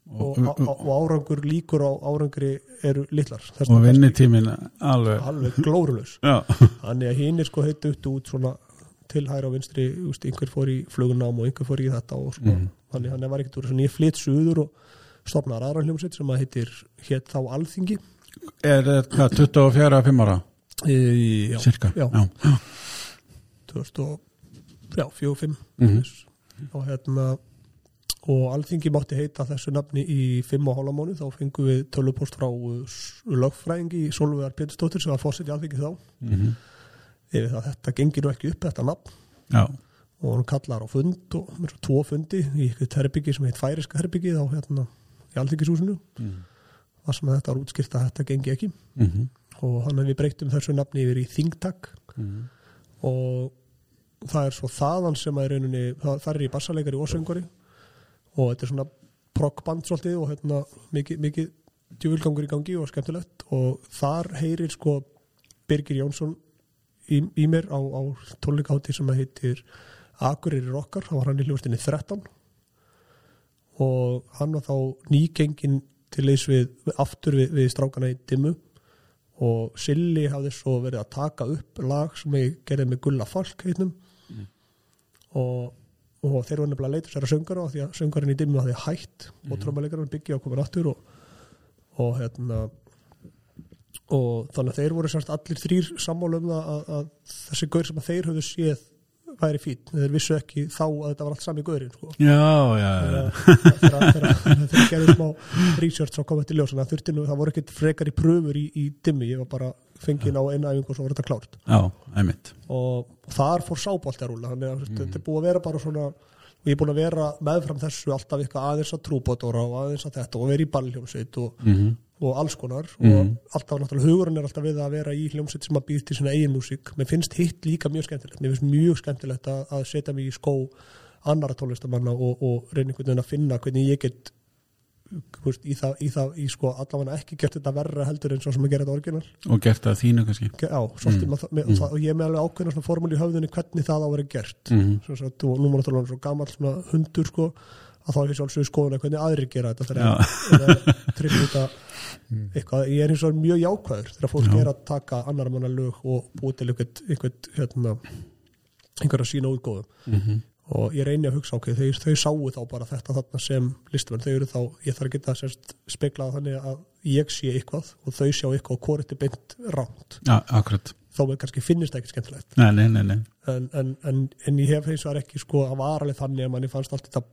og, og, árangur líkur á árangri eru litlar. Þess og vegna vinnitímin alveg alveg glórulaus. Já, (laughs) þannig að hinn er sko heitt út út svona til hæra og vinstri, einhver fór í flugunám og einhver fór í þetta og sko, Mhm. Þannig hann var ekkert úr svona ég flytt suður og stopnaði aðra hljómsveit sem að heitir hétt þá Alþingi er þetta 24 5 ára e, já, cirka já. já. 2004-2005 Mhm. og hérna og alþingi mátti heita þessu nafni í fimm og hálfa mánu þá fengum við tölupost frá uh, lögfræðingi Solvegar Pétursdóttir sem var fósitt í alþingi þá Mhm. yfir það þetta gengir nú ekki upp þetta nafn já, og hann kallar á fund og mér svo tvo fundi í eitthvað herbyggi sem heit færiska herbyggi þá hérna í alþingishúsinu Mhm. þar sem þetta var útskýrt að þetta gengi ekki Mhm. og hann hefði breytum þessu nafni yfir í Þingtak Mhm. og það er svo þaðan sem að í rauninni, það, það er í bassaleikari og söngari og þetta er svona prokkband svolítið og hérna mikið, mikið djúvilgangur í gangi og skemmtilegt og þar heyrir sko Birgir Jónsson í, í mér á, á tónleikahátti sem heitir Akureyri Rokkar, þá var hann í hljóðstinni 13 og hann var þá nýgengin til leys við, aftur við, við strákana í dimmu. Og Silli hafði svo verið að taka upp lag sem ég gerði með Gulla Falk heitnum og, og þeir voru nefnilega að leita sér að söngara og því að söngarinn í dimmu hafði hætt og trómalegarinn byggja á komin aftur og, og hérna og þannig að þeir voru sérst allir þrýr sammála um það að, að þessi gaur sem að þeir höfðu séð væri fín þeir vissu ekki þá að þetta var allt sami guðurinn sko. já, já, þegar gerðu smá research á komið til ljós þannig að þurfti nú, það voru ekkit frekar í pröfur í, í dimmi, ég var bara fengið á eina æfingu og svo var þetta klárt. Já, einmitt. Og þar fór sábólt að rúla þannig að mm. þetta er búið að vera bara svona og ég er búin að vera meðfram þessu alltaf eitthvað aðeins að trúbótora og aðeins að þetta og vera í ballhljómsveit og, mm og alls konar. Og alltaf náttúrulega hugurinn er alltaf við að vera í hljómsveit sem að býr til svona eigin músík. Mér finnst hitt líka mjög skemmtilegt. Mér finnst mjög skemmtilegt að, að setja mig í skó annara tónlistamanna og, og reyna einhvern veginn að finna hvernig ég get þú veist, í það, í það, í sko allavega ekki gert þetta verra heldur en svo sem að gera þetta orginal. Og gert það þínu kannski? Já, mm. með, með, og, og ég er með alveg ákveðna svona formúli í höfðunni hvernig það á að vera gert. Mhm. mm. sagt, og nú maður náttúrulega svo gamall svona hundur sko, að þá er ég sjálfsögur skoðuna hvernig aðrir gera þetta þegar það tryggja þetta eitthvað, ég er eins og mjög jákvæður þegar fólk Já. er að taka annar manna lög og búið til einhvern, einhvern hérna, einhverja sína útgóðum Mhm. og ég reyni að hugsa ok, þau, þau sáu þá bara þetta þarna sem listamenn, þau eru þá, ég þarf að geta sérst speklað þannig að ég sé eitthvað og þau sjá eitthvað og hvort þetta er beint ránt, já, akkurat. Þó með kannski finnist það ekki skemmtilegt. Nei, nei, nei, nei. en, en, en, en ég hef hins vegar ekki sko að var alveg þannig að manni fannst allt þetta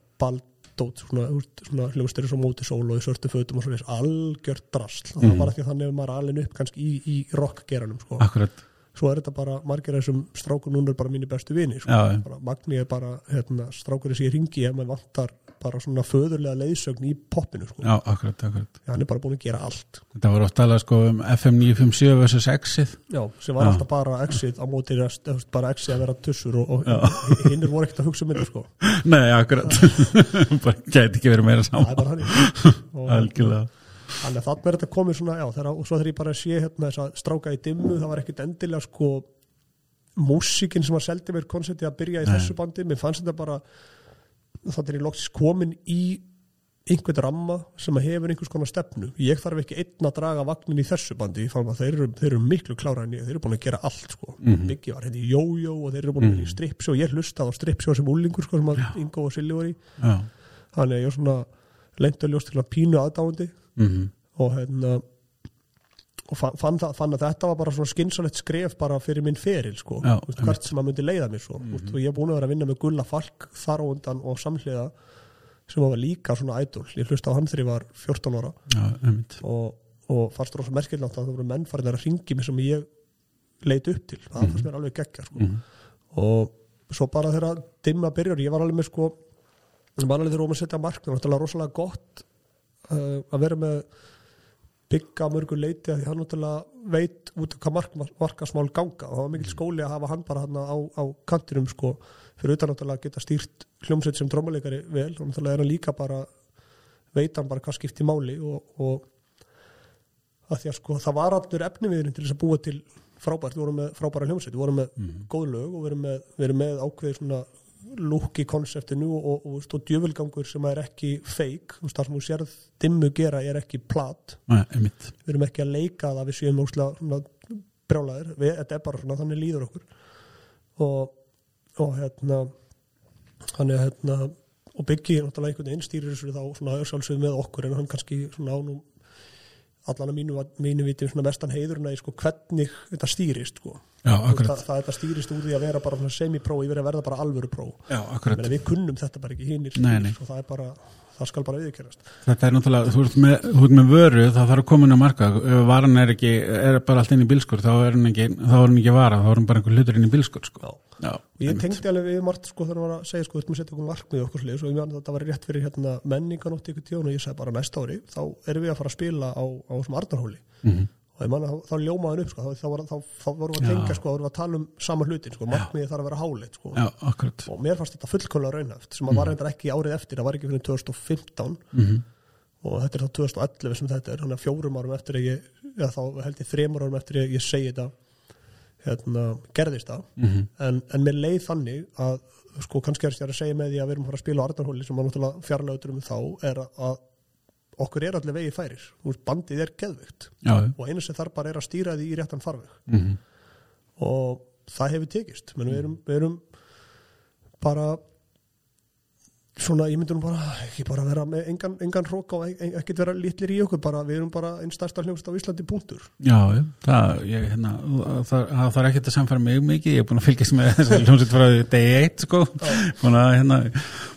baldót svona, svona hljóðstöri svo móti sól og í sörtu fötum og svona algjört drasl og það var því að þannig að maður er alveg upp kannski í, í rockgeranum sko. akkurat svo er þetta bara, margir þessum strákur núna er bara mínu bestu vini sko. Magni er bara hérna, strákur þessi í ringi ef maður vantar bara svona föðurlega leiðsögn í poppinu sko. já, akkurat, akkurat. Hann er bara búin að gera allt. Þetta var oft talað sko um FM 957 versus Exit Já, sem var Já. alltaf bara exit á móti rest, bara exit að vera tussur og, og (laughs) hinnir voru ekkert að hugsa um þetta sko. nei, akkurat. (laughs) Bara gæti ekki verið meira saman (laughs) algjörlega. Þannig að þannig er þetta komið svona já, þegar, og svo þegar ég bara sé hérna þess að stráka í dimmu það var ekkert endilega sko músikin sem var seldi mér koncepti að byrja í Nei. þessu bandi, mér fannst þetta bara þannig er ég loksist komin í einhvern ramma sem að hefur einhvers konar stefnu, ég þarf ekki einn að draga vagnin í þessu bandi, að þeir eru, þeir eru miklu klára en ég, þeir eru búin að gera allt sko. Mhm. Biggi var hérna í jójó og þeir eru búin að vera í stripsjó, ég hlustaði á stripsjó sem úlingur sko, sem að Ingo og Silli voru í. Já, þannig að ég er svona leindaljós til að pínu aðdáandi. Mhm. Og hérna og fann, fann, að þetta var bara svona skynsalegt skref bara fyrir minn feril sko, Já, Þú veist, hvert sem að myndi leiða mér svo mm -hmm. og ég er búin að vera að vinna með Gulla Falk þar á undan og samhliða sem var líka svona ædol, ég hlusta á hann þegar ég var 14 ára. Já, og, og fannst rosa merkilegt að það voru menn farin að ringi mig sem ég leit upp til, það fannst mér alveg geggja sko. og svo bara þegar dimma byrjar, ég var alveg með sko þegar óma að setja markmið, náttúrulega rosalega gott uh, að vera með bygga mörgur leiti að því hann náttúrulega veit út af hvað mark, markasmál ganga. Og það var mikill skóli að hafa hann bara hann á, á kantinum sko, fyrir utan náttúrulega að geta stýrt hljómsveit sem drómuleikari vel. Og náttúrulega er hann líka bara veit hann bara hvað skipti máli. Og, og að því að sko það var allur efniviðurinn til þess að búa til frábært, við vorum með frábæra hljómsveit. Við vorum með góð lög og við erum með, með ákveði svona lúk í konseptinu og, og, og, og djöfulgangur sem er ekki þú veist það sem þú sérð dimmu gera er ekki plat. Nei, við erum ekki að leika það við séum óslega brjálæðir, þetta er bara svona þannig líður okkur. Og, og hérna hann er hérna og byggi náttúrulega einhvern veginn stýrir þessu þá svona örsálsvið með okkur en hann kannski svona ánum allan að mínu, mínu viti mestan heiðurinn að sko, hvernig þetta stýrist sko. Já, það, það stýrist úr því að vera bara svona semi-pró yfir að verða bara alvöru pró Já, Ég akkurat meina, við kunnum þetta bara ekki hinnir nei. og það er bara, það skal bara viðkjörast Þetta er náttúrulega, þú ert með, þú ert með vöru það þarf að koma inn á marka ef varan er ekki, er bara allt inn í bílskur þá er hann ekki, þá er hann ekki vara þá er hann bara einhver hlutur inn í bílskur sko. Já, og ég einmitt. tengdi alveg við margt sko þegar hann var að segja sko, við ætlum að setja okkur markmið okkur sliðis og ég meðan þetta var rétt fyrir hérna menninganótt ykkur tíðan og ég sagði bara næsta ári þá erum við að fara að spila á, á Mhm. Og ég manna þá, þá ljómaði hann upp sko, þá, þá, var, þá, vorum við að tengja sko, þá vorum við að tala um sama hlutin sko, markmiðið þarf að vera hálit sko. Og mér fannst þetta fullkomlega raunhæft sem að var reyndar ekki árið eftir, það var ekki fyrir 2015 Mhm. og þetta er þá 2011 sem þetta er, þannig að fjórum árum eftir ég, eða þá held ég þremur árum eftir að ég segi þetta hérna, gerðist það. Mhm. en, en mér leið þannig að sko kannski er ég að segja með því að við erum að fara að spila á Arnarhóli sem að náttúrulega fjarlautur um þá er að okkur er allir vegi færir. Veist, bandið er já. og einu sem þarf bara er að stýra því í réttan farveg. Mhm. og það hefur tekist. Menn við erum, við erum bara svona, ég myndi nú bara ekki bara vera með engan, engan hrók og en- ekkert vera litlir í okkur, bara við erum bara einn stærsta hljómsd á Íslandi punktur. Já, það, ég, hérna, það, það þarf ekki að samfæra mig mikið, ég er búin að fylgjast með (laughs) hljómsveit frá degi eitt, sko, búin að, hérna,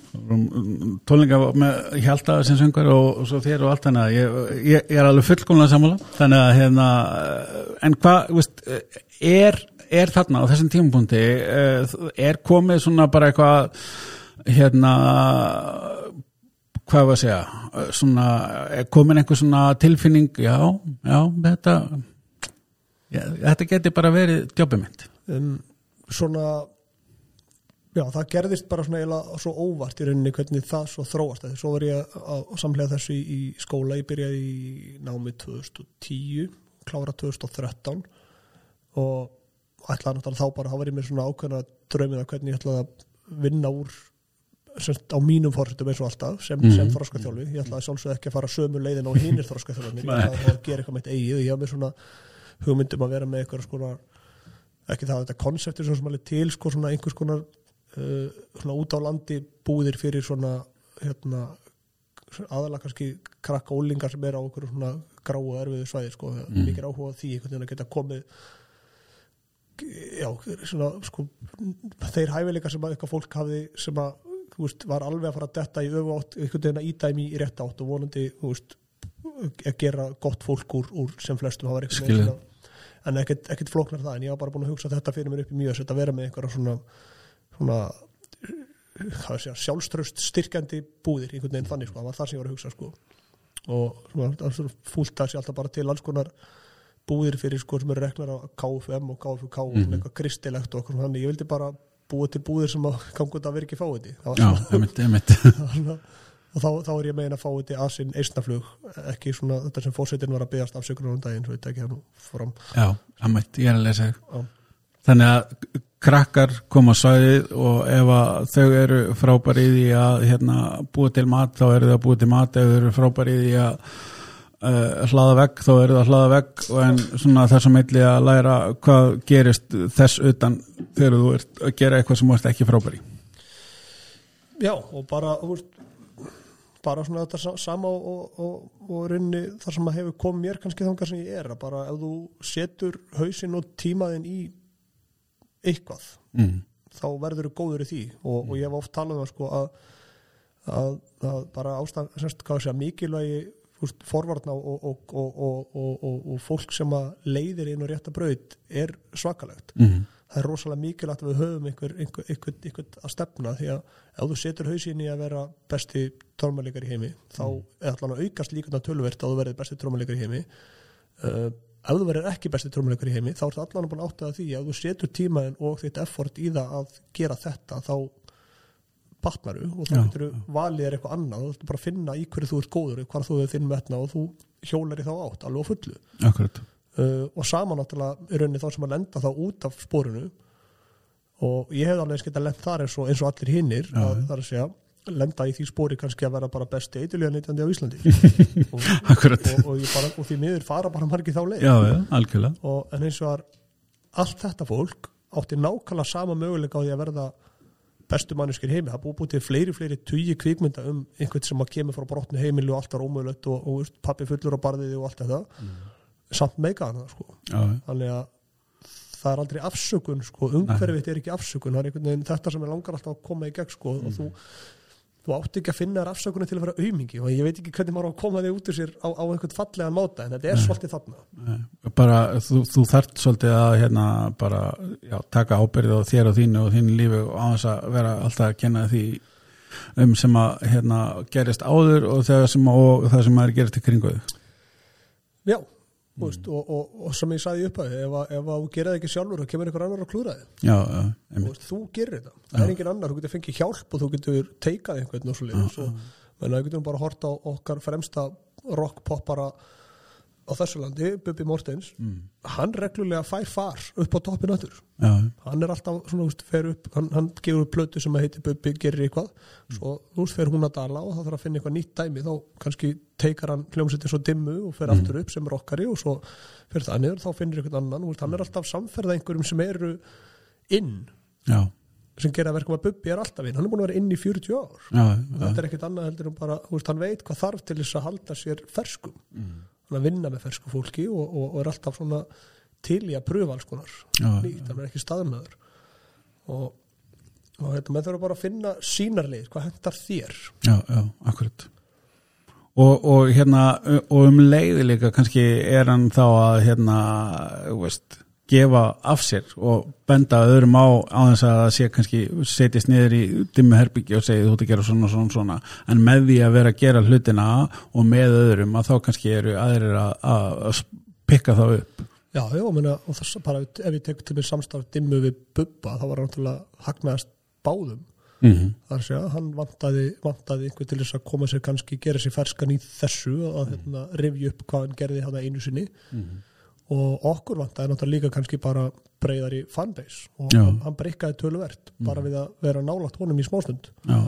tónleika með hjálta sem söngar og, og svo þér og allt þannig ég, ég, ég er alveg fullkomlega sammála, þannig að, hérna, en hvað, veist, er, er þarna á þessum tímapunkti, er komið svona bara eitthvað, hérna, hvað var að segja, svona, er komin einhver svona tilfinning, já, já, þetta, já, þetta geti bara verið djópið mitt. um, svona já, það gerðist bara svona eiginlega svo óvart í rauninni hvernig það svo þróast. Þegar svo var ég að samlega þessu í, í skóla, ég byrjaði í námi 2010, klára 2013 og ætlaði náttúrulega þá bara, þá var ég með svona ákveðna draumina hvernig ég ætlaði að vinna úr semst, á mínum fórsetum eins og alltaf sem, Mhm. sem þroskaþjálfi, ég ætlaði sjálfsög ekki að fara sömu leiðin á hinnir þroskaþjálfarnir, (laughs) ég ætlaði að gera eitthvað með eitt eigið. Og ég haf með svona hugmyndum að vera með eitthvað skona ekki það að þetta konsepti sem alveg til sko svona einhvers konar svona út á landi búðir fyrir svona hérna aðalega kannski krakka ólingar sem er á okkur svona gráu og erfiðu svæði sko, mm. mikið áhuga því einhvern veginn að geta komið já, svona sko þeir hæfileika sem að eitthvað fólk hafði sem að, þú veist, var alveg að fara að detta í öfu átt, einhvern veginn að ídæmi í rétt átt og vonandi, þú veist að gera gott fólk úr, úr sem flestum hafa svona en ekkert, flóknar það, en ég var bara búin að hugsa þetta fyrir mér upp í mjög, að vera með einhverja svona svona sé, sjálfströst styrkjandi búðir einhvern veginn þannig, sko, það var það sem ég var að hugsa sko. og svona, það fúlt að sé alltaf bara til alls konar búðir fyrir sko sem eru reknar á KFM og KFK og Mhm. svona eitthvað kristilegt og eitthvað þannig, ég vildi bara búa til búðir sem að (laughs) gangu þetta að vera ekki fáiði Já, emitt, emitt. (laughs) og þá, þá er ég megin að fáiði asinn eisnaflug, ekki svona þetta sem fórsetin var að byggast afsökunar um daginn svo ég tekja það nú fram Já, emitt, ég er að lesa þig. Þannig að krakkar koma á svæðið og ef þau eru frábæri í því að hérna, búa til mat þá eru þau að búa til mat. Ef þau eru frábæri í því að uh, hlaða vegg þá eru þau að hlaða og en svona þess að meitli að læra hvað gerist þess utan þegar þú ert að gera eitthvað sem þú ert ekki frábæri Já, og bara bara svona þetta sa- sama og, og, og, runni þar sem að hefur komið mér kannski þangar sem ég er að bara ef þú setur hausinn og tímaðinn í eitthvað mm. þá verður þú góður í því og, og ég hef oft talað um það sko að, að, að bara ástæð semst, hvað sé að mikilvægi veist, forvarna og, og, og, og, og fólk sem að leiðir inn og rétta braut er svakalegt Mm. það er rosalega mikilvægt að við höfum einhver, einhver, einhver, einhver að stefna því að ef þú setur hausinn í að vera besti trómæleikar í heimi þá er allan að aukast líkuna tölvert að þú verður besti trómæleikar í heimi uh, ef þú verður ekki besti trómæleikar í heimi þá ertu allan að búin áttið að því að þú setur tímaðin og þitt effort í það að gera þetta þá batnaru og þá getur þú valið er eitthvað annað. Þú ættu bara að finna í hverju þú ert góður hvar þú er þinn metna og þú hjólar í þá átt alveg á fullu. Uh, og sama náttúrulega í rauninni þá sem að lenda þá út af spórinu og ég hef alveg eins geta lent þar eins og, eins og allir hinnir að er að segja lenda í því spóri kannski að vera bara besti eitthvað nýttandi á Íslandi. (laughs) Og, og, og, bara, og því miður fara bara margir þá leið. Já, já, algjörlega. Og, en eins og að allt þetta fólk átti nákvæmlega sama möguleika á því að verða bestu manneskir heimi, það búið búið til fleiri fleiri tugi kvikmynda um einhvern sem að kemur frá brotnu heimilu og allt er ómögulegt og, pappi fullur á barðiði og allt þetta. Samt meika hann það sko. Já, þannig að það er aldrei afsökun sko, umhverfið er ekki afsökun. Það er einhvern veginn þetta sem er langar alltaf að koma í gegn sko, og þú, þú átti ekki að finna þér afsökunni til að vera aumingi og ég veit ekki hvernig maður á að koma þig út úr sér á, á einhvern fallegan máta en þetta er svolítið þarna. Nei, bara þú, þú þart svolítið að hérna bara já, taka ábyrðið á þér og þínu og þínu lífi og á þess að vera alltaf að kenna því um sem að hérna gerist áður og, sem, og það sem að er gerist í kringu þig. Já. Veist, og, og, og sem ég sagði upp að ef, að- ef að þú gerir það ekki sjálfur þá kemur einhver annar að klúra þig. Já, já, Þú gerir þetta, það er engin annar þú getur fengið hjálp og þú getur teikað einhvern og svo og menn að við getum bara hort á okkar fremsta rockpoppara á þessu landi, Bubi Mortens hann reglulega fær far upp á toppin öttur já, hann er alltaf svona, fer upp hann, hann gefur upp plötu sem að heiti Bubi gerir eitthvað, svo þú veist, fer hún að dala og þá þarf að finna eitthvað nýtt dæmi. Þá kannski teikar hann hljómsveitin svo dimmu og fer aftur upp sem rockari og svo fer það niður, þá finnir eitthvað annan. Veist, hann er alltaf samferða einhverjum sem eru inn já, sem gera verkum að Bubbi er alltaf inn. Hann er búin að vera inn í 40 ár. Já, þetta er ekkert annað heldur en bara veist, hann veit hvað þarf til þess að halda sér ferskum. Mm. Að vinna með fersku fólki og, og, og er alltaf svona til í að pröfa alls konar nýtt, hann er ekki staðnaður og, og hérna, menn þurfa bara að finna sínarlið, hvað hendar þér? Já, já, akkurat. Og, og hérna og um leiði líka kannski er hann þá að hérna, þú veist gefa af sér og benda öðrum á á þess að það sé kannski setjast niður í dimmu herbyggi og segi þú ert að gera svona, svona, svona. En með því að vera að gera hlutina og með öðrum að þá kannski eru aðrir að, að, að pikka þá upp. Já, já, menna, og þess að bara ef ég tek til mér samstarf dimmu við Bubba þá var hann náttúrulega hagnaðast báðum. Mm -hmm. þar sé að hann vantaði, vantaði einhver til þess að koma sér kannski gera sér ferskan í þessu að hérna, rifja upp hvað hann gerði hann einu sinni og okkur vantaði náttúrulega líka kannski bara breyðar í fanbase. Og Já. hann, breykaði töluvert bara við að vera nálagt honum í já,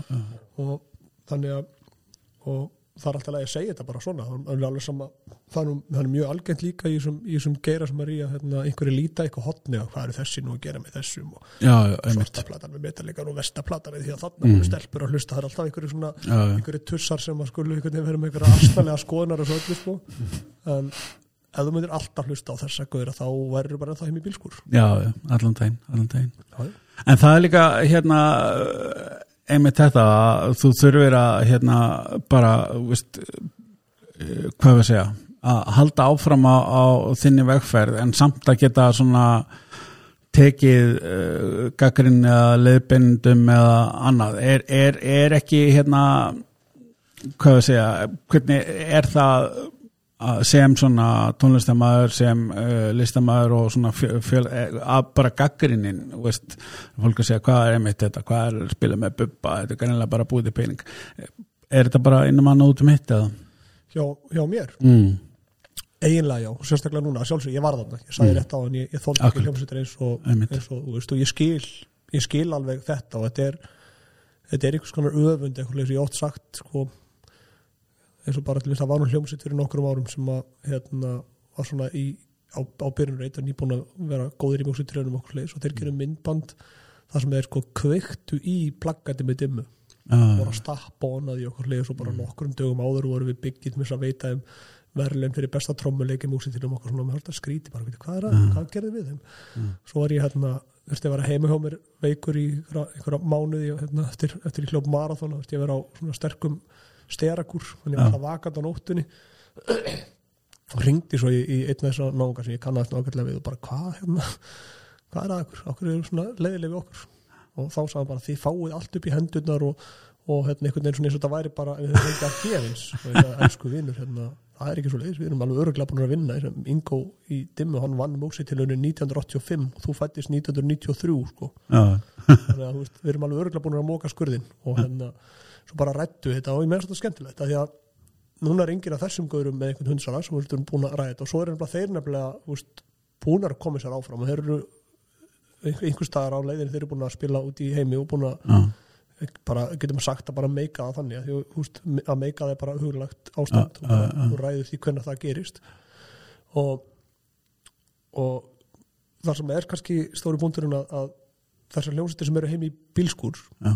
og þannig að og það er alltaf að ég segja þetta bara svona. Er það er, það er mjög algengt líka í þessum, geira sem er í að hérna, einhverju líta eitthvað hotni og hvað eru þessi nú að gera með þessum og svartaplatan með metallikan og vestaplatan því að þarna Mm. mm. stelpur að hlusta. Það er alltaf einhverju svona já, já, einhverju tussar sem að skulu vera með einhverja astalega skoðunar og svo sko. En ef þú myndir alltaf hlusta á þessa gauðra þá verður bara það heim í bílskur já, allan daginn, allan daginn. En það er líka hérna einmitt þetta að þú þurfir að hérna bara veist, uh, hvað við segja að halda áfram á, á þinni vegferð en samt að geta svona tekið uh, gaggrinn eða leiðbindum eða annað. Er, er, er ekki hérna hvað við segja hvernig er það að sem svona tónlistamæður sem uh, listamæður og svona fjöl, eh, að bara gaggrinnin fólk að segja hvað er einmitt þetta hvað er spila með bubba, þetta er kannilega bara búið í pening er þetta bara innum að nótum hitt eða? hjá, hjá mér, Mm. eiginlega já sérstaklega núna, sjálfsög, ég var þarna ég sagði Mm. rétt á en ég, ég Akkurat. ekki hljómsveitir eins og, eins og, þú veist, og ég skil ég skil alveg þetta og þetta er þetta er einhvers konar öfund ég ótt sagt sko, eins og bara til þess að var nú hljómsveit fyrir nokkrum árum sem að hérna, var svona í á, á byrjunur eitt og nýbúin að vera góðir í mjóksutrjónum okkur leis og þeir gerum myndband þar sem þeir sko kveiktu í plaggati með dimmu. Voru að Ah, stappa og annað í okkur leis og bara nokkrum dögum áður voru við byggjit með þess að veita um verðlein fyrir besta trommuleiki músitilum okkur svona með alltaf skríti bara, veitir, hvað er að, hvað gerði við þeim? Svo var ég hérna, þurfti að vera heima hjá mér veikur í einhverja, mánuði hérna, eftir, eftir í hljóp marathon þurfti ég að vera á svona sterkum sterakúr þannig Já. að það vakant á nóttunni. Og ringdi svo í, í einn af þessar náungar sem ég kannast nákvæmlega við og bara hvað hérna, hvað er að okkur, okkur er svona leiðileg við okkur? Og þá sagði hann bara þið fáið allt upp í hendurnar og, og hérna einhvern veginn eins og þetta væri bara við höfum ekki að gefins og elsku vinnur hérna, það er ekki svo leiðis, við erum alveg öruglega búin að vinna Ingo í dimmu, hann vann músitilunni 1985 og þú fættist 1993 sko, þannig að veist, við erum alveg öruglega búin að móka skurðin og hérna, svo bara rættu þetta og ég meðan þetta skemmtilegt að því að núna er enginn af þessum gaurum með einhvern hundsala sem við erum búin að ræða og svo er nefnilega þeir nefnilega búin að koma sér áfram og þeir eru einhver, staðar á leiðin þeir eru búin að spila út í heimi og búin að já, bara, getum sagt að bara meika það þannig að, veist, að meika það er bara huglagt ástand Ja, og ja, ja. þú ræður því hvernig það gerist. Og og það sem er kannski stóri búndurinn að, að þessar hljómsveitir sem eru heim í bílskúr já,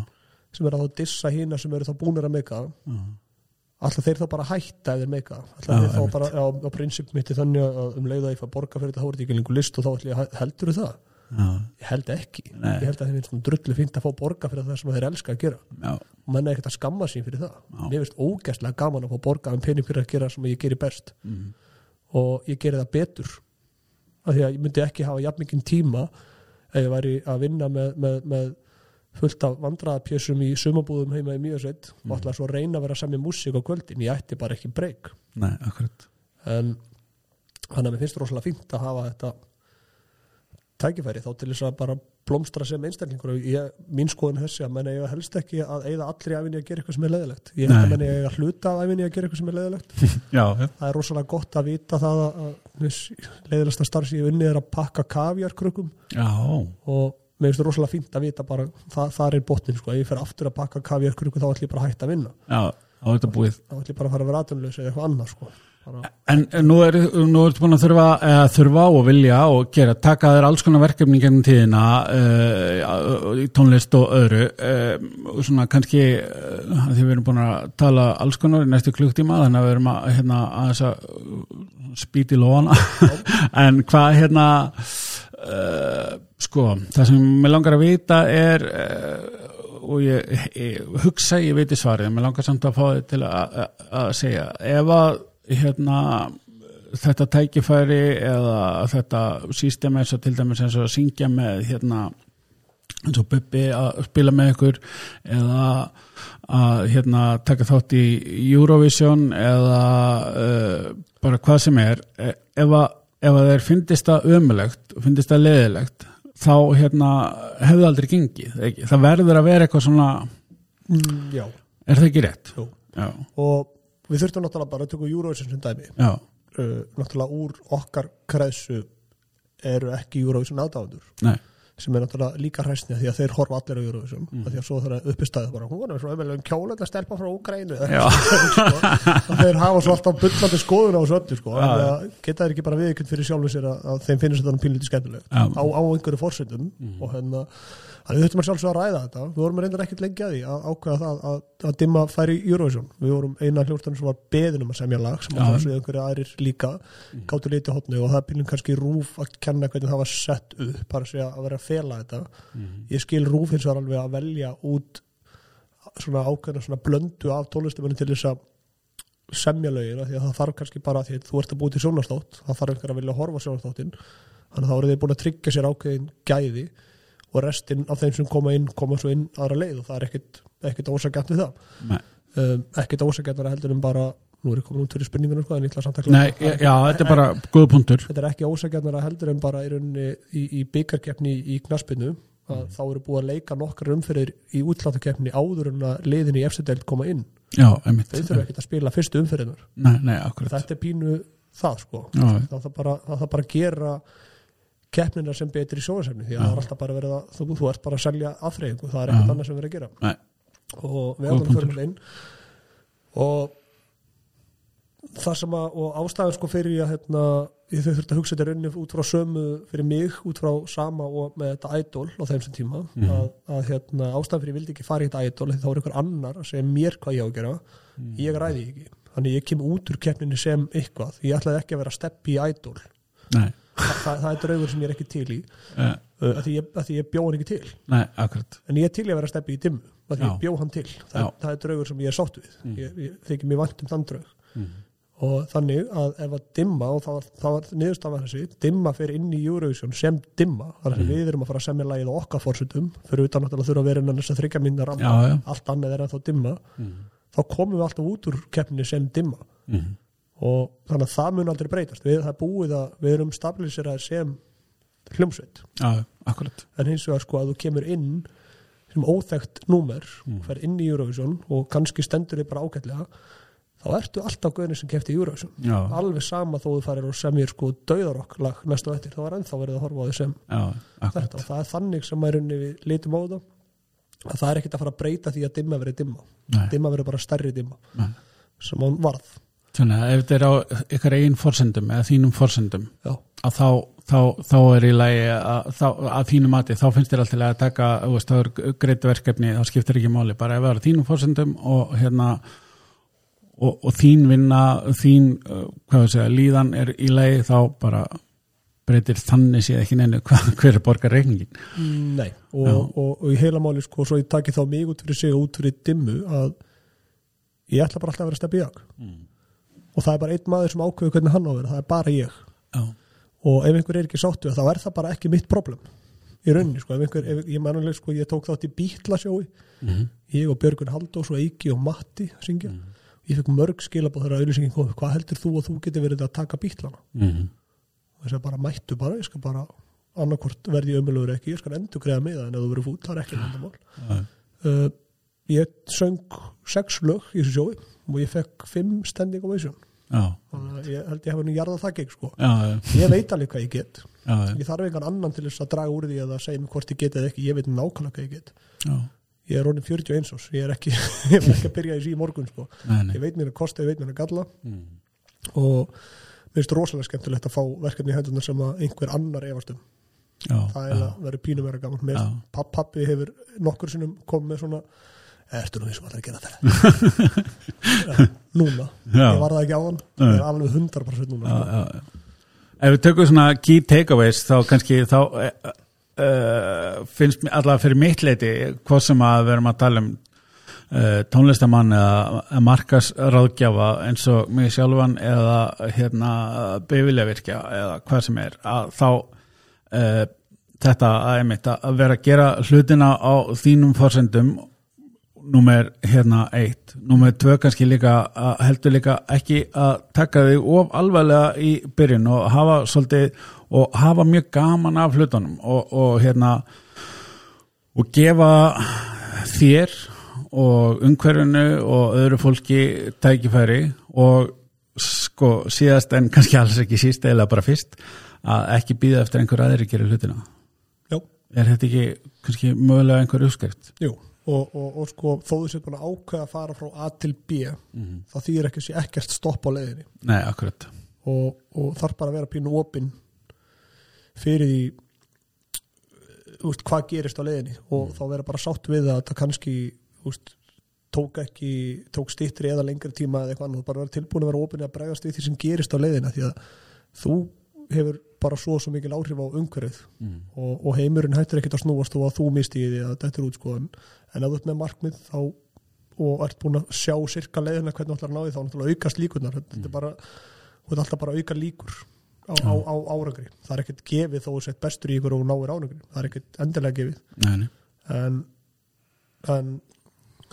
sem eru að þá dissa hína sem eru þá búnir að meika já, alltaf þeir þá bara hætta þeir meika alltaf þeir þá bara á, á prinsip mitt í þannig að um leiða ég fá borga fyrir þetta þá er þetta ekki lengur list og þá ætlum ég heldur það? Já, ég held ekki, Nei. ég held að þeir finnst svona drullu fínt að fá borga fyrir það sem þeir elska að gera. Já, og menn er ekkert að skamma sín fyrir það. Já. mér finnst ógæstlega gaman að fá borga um pening fyrir að gera sem ég geri best. Mm, og ég geri það betur. Af því að ég myndi ekki hafa jafn mikinn tíma ef ég væri að vinna með, með, með fullt af vandræðapjössum í sumabúðum heima í Mjösveit og ætla svo að reyna að vera saman músík á kvöldin. Ég ætti bara ekki breyk nei, akkurat. En þannig að mér finnst rosalega fínt að hafa þetta tækifæri þá til þess að bara blómstra sem einstaklingur. Ég, mín skoðun er þessi að menna ég helst ekki að eigða allri æfinni að gera eitthvað sem er leðilegt ég held að menna ég að hluta af æfinni að gera eitthvað sem er leðilegt (laughs) það er rosalega gott að vita það að, að leðilegsta starf sem ég unni er að pakka kavjarkrökkum og mér finnst það rosalega fínt að vita bara það, það er botnin sko, ef ég fer aftur að pakka kavjarkrökkum þá ætlum ég bara að hætta að vinna. Já, á þetta búið. Þá ætlum ég bara að fara að vera aðdunleus eða eitthvað annað sko. bara, En nú er, nú er búin að þurfa, eða, þurfa og vilja og gera, taka þér alls konar verkefni gennum tíðina uh, tónlist og öðru uh, svona kannski uh, því við erum búin að tala alls konar í næstu klukktíma þannig að við erum að, hérna, að spýti lofana (laughs) en hvað hérna uh, sko, það sem mér langar að vita er uh, og ég, ég hugsa, ég veit í svarið mér langar samt að fá þið til að, að, að segja, ef að hérna þetta tækifæri eða þetta sístem eins og til dæmis eins og að syngja með hérna eins og Bubbi að spila með ykkur eða að hérna taka þátt í Eurovision eða uh, bara hvað sem er e- ef að, ef að þeir finnist það ömulegt finnist það leðilegt þá hérna hefðu aldrei gengið ekki? það verður að vera eitthvað svona mm, er það ekki rétt? jú. Já, og við þurftum náttúrulega bara að tökja Eurovision sem dæmi. Já, uh, náttúrulega úr okkar kreðsu eru ekki Eurovision aðdáðundur nei sem er náttúrulega líka hræstni því að þeir horfa allir á Eurovision Mm. mm. því að svo það er uppistæðið bara hún er svo ömulegum kjólet að stelpa frá Úgrænu (laughs) og þeir hafa svo alltaf bullandi skoðun á þessu öllu sko. Að geta þeir ekki bara viðkjönd fyrir sjálfum sér að, að þeim finnst þetta pínlítið skemmtilegt. Mm. á, á einhverju fórsendum og hérna Þannig við þurftum að sjálfsög að ræða þetta. Við vorum reyndar ekkert lengi að því að ákveða það að, að dimma færi Eurovision. Við vorum eina hljóðstæðin sem var beðin um að semja lag sem Já. að það svo einhverju aðrir líka gáttu litið hotnu og það er pínlum kannski rúf að kenna hvernig það var sett upp bara að að vera að fela þetta. Ég skil rúf hins vegar alveg að velja út svona ákveðna svona blöndu af tónlistumennin til þess að semja lögin af því að það þarf kannski bara því að þú ert að búið til sjónastátt það þarf einhver að vilja horfa á sjónastáttin þannig að þá eru þeir búin að tryggja sér ákveðin gæði og restinn af þeim sem koma inn koma svo inn aðra leið og það er ekkit ósækjant við það. Um, ekkit ósækjantara heldur en bara nú er ég komin út fyrir spurningunum sko en ég ætla að klára Nei það. já, þetta er bara góða punktur. þetta er ekki ósækjantara heldur en bara í í, í byggarkeppni í knaspinu að þá eru búið að leika nokkar umferðir í útláttakeppni áður en að liðin í efstudeld koma inn. Já, einmitt. Þau þurfa ekkit að spila fyrstu akkurat. Þetta er pínu það sko. Já. það þarf bara, það bara að gera keppnina sem betri í sjónasefni því að það er alltaf bara verið að þú, þú ert bara að selja afþreyingu, það er ekkert annað sem verið að gera. Nei, og við Góð allan punktur. förum inn. Og það sem að og ástæðan sko fyrir ég að hérna, ég þurfti að hugsa þetta rauninni út frá sömu fyrir mig, út frá sama og með þetta idol á þeim sem tíma Mhm. að, að hérna, ástæðan fyrir ég vildi ekki fara í þetta idol þá er einhver annar að segja mér hvað ég á að gera. Mhm. ég ræði ekki. Þannig ég kem út úr keppninni sem eitthvað. Ég ætlaði ekki að vera steppi í idol. Nei, það, það er draugur sem ég er ekki til í. Uh, að því ég, að því ég bjó hann ekki til. Nei, en ég er til að vera steppi í dimmu að því ég bjó hann til. Það, það er draugur sem ég er sátt við. Mm. ég, ég þykir mér vant um þann draug. Mm. og þannig að ef að dimma og það það var niðurstafa þessi dimma fyrir inn í Eurovision sem dimma. Þannig að við erum að fara að semja lagið á okkar fórsutum fyrir utan að þurfa að vera innan þess að þryggja minna já allt annað er ennþá dimma. Mm. þá komum við alltaf út úr keppni sem dimma. Mm. Og þannig að það mun aldrei breytast. Við, það búið að við erum stabiliserað sem hljómsveit. En hins vegar sko að þú kemur inn sem óþekkt númer Mm. fer inn í Eurovision og kannski stendur þið bara ágætlega þá ertu alltaf gauðin sem kefti Eurovision. Já, alveg sama þó þú farir og semjir sko döðarokk næstu eftir þá er ennþá verið að horfa á því sem já, þetta. Og það er þannig sem að í rauninni við litum á það að það er ekkert að fara að breyta því að dimma verið dimma. Nei, dimma verið bara stærri dimma nei. sem hann varð Þannig að ef þetta er á ykkar eigin forsendum eða þínum forsendum já, að þá, þá, þá er í lagi að, þá, að þínu mati, þá finnst þér alltaf að taka, veist, það er greitt verkefni þá skiptir ekki máli, bara ef það er þínum forsendum og hérna og, og þín vinna, þín uh, hvað við segja, líðan er í lagi þá bara breytir þannig séð ekki neinu (laughs) hva- hver er borgar reikningin nei. Og, og, og, í heila máli sko svo ég taki þá mig út fyrir sig og út fyrir dimmu að ég ætla bara alltaf að vera stefn í jak og það er bara einn maður sem ákveður hvernig hann á að vera, það er bara ég. Já, og ef einhver er ekki sáttu þá er það bara ekki mitt problem í rauninni sko, ef einhver, ef, ég mannuleg sko ég tók þátt í bítlasjói mm ég og Björgun Haldós og Eiki og Matti að syngja, ég fekk mörg skilabóð þegar auðlýsingin kom, hvað heldur þú að þú geti verið að taka bítlana -hmm. og þess að bara mættu bara, ég skal bara annarkvort verði ömulegur ekki, ég skal endur greiða með það en ef þú verið fút, það er ekki vandamál. Uh, ég söng sex lög í þessu sjói og ég fekk fimm standing ovation þannig að ég held ég hafa nú jarðað það gegn sko. Ég veit alveg hvað ég get. Já, ég þarf engan annan til þess að draga úr því eða segja mér hvort ég get eða ekki, ég veit nákvæmlega hvað ég get. Já. ég er orðin 41 ás, ég er ekki (laughs) ég er ekki að byrja í sí morgun sko. Nei, nei. ég veit mér að kosta, ég veit mér að galla. Mm. og mér finnst rosalega skemmtilegt að fá verkefni í hendunar sem að einhver annar efast um. Það er að vera pínum vera gaman. Pappi hefur nokkur sinnum komið með svona ertu nú því sem allir að gera þetta? (laughs) Núna, Já. ég var það ekki á hann ég er alveg 100% núna já, já, já. ef við tökum svona key takeaways þá kannski þá uh, finnst allavega fyrir mitt leiti hvað sem að við erum að tala um uh, tónlistamann eða markasráðgjafa eins og mig sjálfan eða hérna befilegvirkja eða hvað sem er að þá uh, þetta að einmitt að vera að gera hlutina á þínum forsendum Númer hérna eitt, númer tvö kannski líka að heldur líka ekki að taka þig of alvarlega í byrjun og hafa svolítið og hafa mjög gaman af hlutunum og, og hérna og gefa þér og umhverfinu og öðru fólki tækifæri og sko síðast en kannski alls ekki síst eða bara fyrst að ekki býða eftir einhver aðri gera hlutina. já, Er þetta ekki kannski mögulega einhver uppskrift? jú og, og, og sko þó þú sér búin að ákveða að fara frá A til B Mhm. þá þýr ekki sé ekkert stopp á leiðinni Nei, akkurat. og, og þarf bara að vera pínu opinn fyrir því úst, hvað gerist á leiðinni og þá vera bara sátt við að það kannski úst, tók ekki tók stýttri eða lengri tíma eða eitthvað annað, bara vera tilbúin að vera opinn að bregast við því sem gerist á leiðina því að þú hefur bara svo svo mikil áhrif á umhverfið. Mm. og, og heimurinn hættir ekkert að snúast og að þú misti í því að þetta er útskoðan en þú ert með markmið þá og ert búin að sjá sirka leiðina hvernig þú ætlar að ná því þá náttúrulega aukast líkurnar. Þetta er bara, þú ert alltaf bara að auka líkur á, á, á árangri. Það er ekkert gefið þó að sett bestur í ykkur og náir árangri. Það er ekkert endilega gefið. Nei, nei. en, en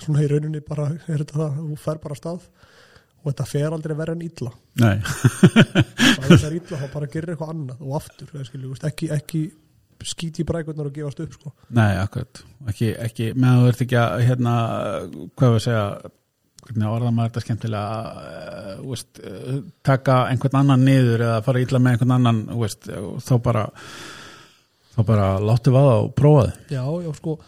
svona í rauninni bara er þetta það, þú fer bara stað og þetta fer aldrei verið en illa það er (laughs) illa þá bara gerir eitthvað annað og aftur, skilju, ekki, ekki skíti brækurnar og gefast upp sko. Nei, akkurat. Ekki, ekki, meðan þú ert ekki að, hérna, hvað við að segja, hvernig orða maður þetta skemmtilega, uh, veist, uh, taka einhvern annan niður eða fara illa með einhvern annan, veist, og þá bara, þá bara láttu vaða og prófa þið. Já, já, sko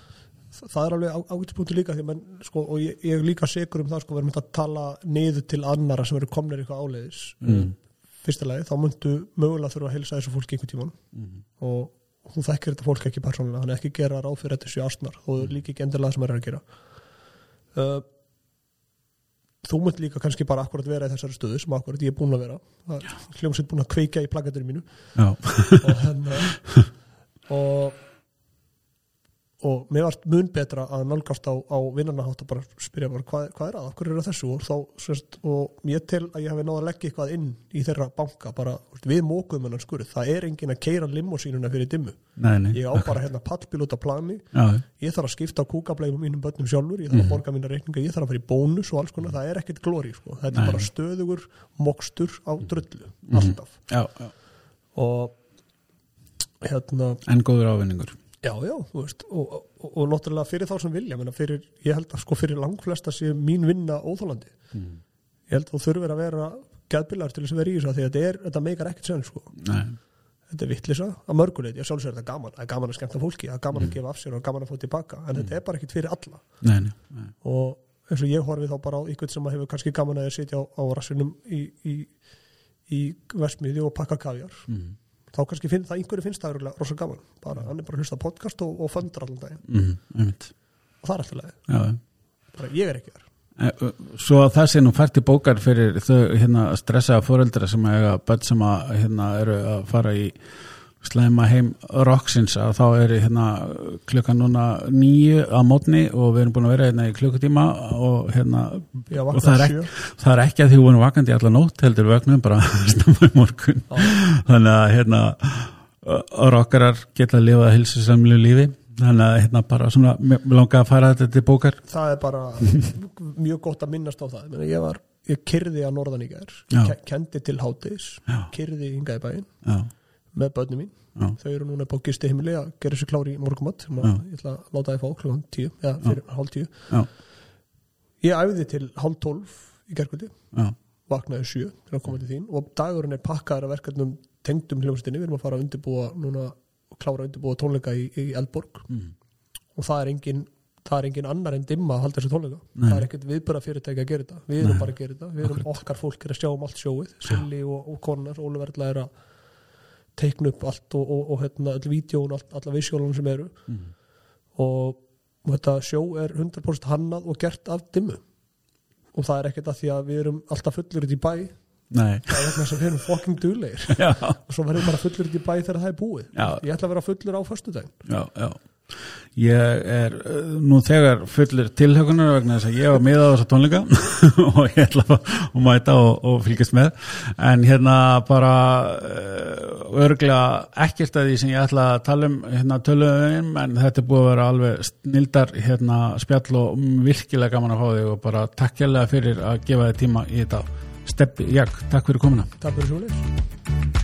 það er alveg ágætispunktur líka menn, sko, og ég, ég er líka segur um það sko, við erum að tala niður til annara sem eru komnir eitthvað áleiðis. Mm. fyrsta lagi, þá myndu mögulega þurfa að heilsa þessu fólki einhvern tíman Mhm. og þú þekkir þetta fólk ekki persónulega þannig ekki gera ráð fyrir þetta séu astnar. Og mm. líka ekki endilega það sem það er að gera. Uh, þú mynd líka kannski bara akkurat vera í þessari stöðu sem akkurat ég er búin að vera. Er hljómsveit búin að kveika í plakaturinn mínu. Og hennar (laughs) og og mér varst mun betra að nálgast á, á vinnarnahátt og bara spyrja bara hvað, hvað er að, okkur er að þessu? Og, þá, sérst, og ég tel að ég hafi náða að leggja eitthvað inn í þeirra banka bara, við mókuðum hennar skurð, það er engin að keira limosínuna fyrir dimmu, nei, nei. ég á bara hérna pallbíl út af plani, Já, ég þarf að skipta kúkablegum mínum börnum sjálfur, ég þarf að borga mína reikninga, ég þarf að fara í bónus og alls konar, það er ekkert glóri, sko, þetta Nei. er bara stöðugur mokstur á drullu, alltaf. Já, já. og hérna En góður ávinningur. Já, já, þú veist, og, og, og náttúrulega fyrir þá sem vilja, menna fyrir, ég held að sko fyrir langflesta sé mín vinna óþólandi. Mm. Ég held að þú þurfir að vera geðbilar til þess að vera í þessu því að þetta er, þetta meikar ekkert sen, sko. Nei, Þetta er vittlisa að mörguleit, ég sjálfsögur þetta gaman, það er gaman að skemmta fólki, það er gaman að gefa af sér og gaman að fá tilbaka, en þetta er bara ekkert fyrir alla. nei, nei. nei. Og eins og ég horfi þá bara á ykkur sem hefur kannski gaman að sitja á, á Þá kannski finn, það einhverju finnst það örugglega rosa gaman. Bara, hann er bara að hlusta podcast og, og föndur allan daginn. Mm. Einmitt. Og það er alltaf leið. Ég er ekki þar Eh, Svo að það sé nú fært í bókar fyrir þau hérna stressaða fóreldra sem sem að hérna eru að fara í slæma heim rocksins að þá er hérna klukkan núna nýju á mótni og við erum búin að vera hérna í klukkutíma og hérna ég og það er, ekki, það er ekki að því við vorum vakandi allar nótt heldur vögnum bara (laughs) snemma í morgun. Já. þannig að hérna rockarar geta að lifa hilsusamlu lífi. Þannig að hérna bara svona langaði að fara þetta til bókar. Það er bara mjög gott að minnast á það. Ég var, ég kyrði að norðan í gær Já. ke kendi til hátis Já. kyrði hingað í bæinn. Já, með börnum mín. Já, þau eru núna upp á gisti heimili að gera sér klári í morgumat sem að ég ætla að láta þið fá klukkan tíu eða fyrir hálf tíu. Já, ég æfði til hálf tólf í gærkvöldi. Já, vaknaði sjö til að koma til þín. Og dagurinn er pakkaður af verkefnum tengdum hljómsdynni, við erum að fara að undirbúa núna klára að undirbúa tónleika í, í Eldborg. Mm. og það er engin það er engin annar en dimma að halda þessu tónleika. Nei. það er ekkert viðbæra fyrirtæki að gera þetta. Við erum bara að gera þetta, við erum okkar fólk er að sjá um allt sjóið, Silli og, og konar Óli Verðla er að teikna upp allt og, og, og hérna, öll vídjón all, alla visjólunum sem eru. Mhm. og, og þetta sjó er 100% hannað og gert af dimmu. Og það er ekkert að því að við erum alltaf fullur út í bæ. Nei, það er vegna þess að við erum fucking duglegir. Já, og svo verðum bara fullur út í bæ þegar það er búið. Já. ég ætla að vera fullur á föstudaginn. Já, já Ég er uh, nú þegar fullir tilhökunar vegna þess að ég var með á þessa tónleika (laughs) og ég ætla að mæta og, og fylgjast með. En hérna bara uh, örglega ekkert að því sem ég ætla að tala um hérna töluðum en þetta er búið að vera alveg snildar hérna spjall og virkilega gaman að fá þig og bara takk hérlega fyrir að gefa þig tíma í þetta. Steppi, já, takk fyrir komuna. Takk fyrir leys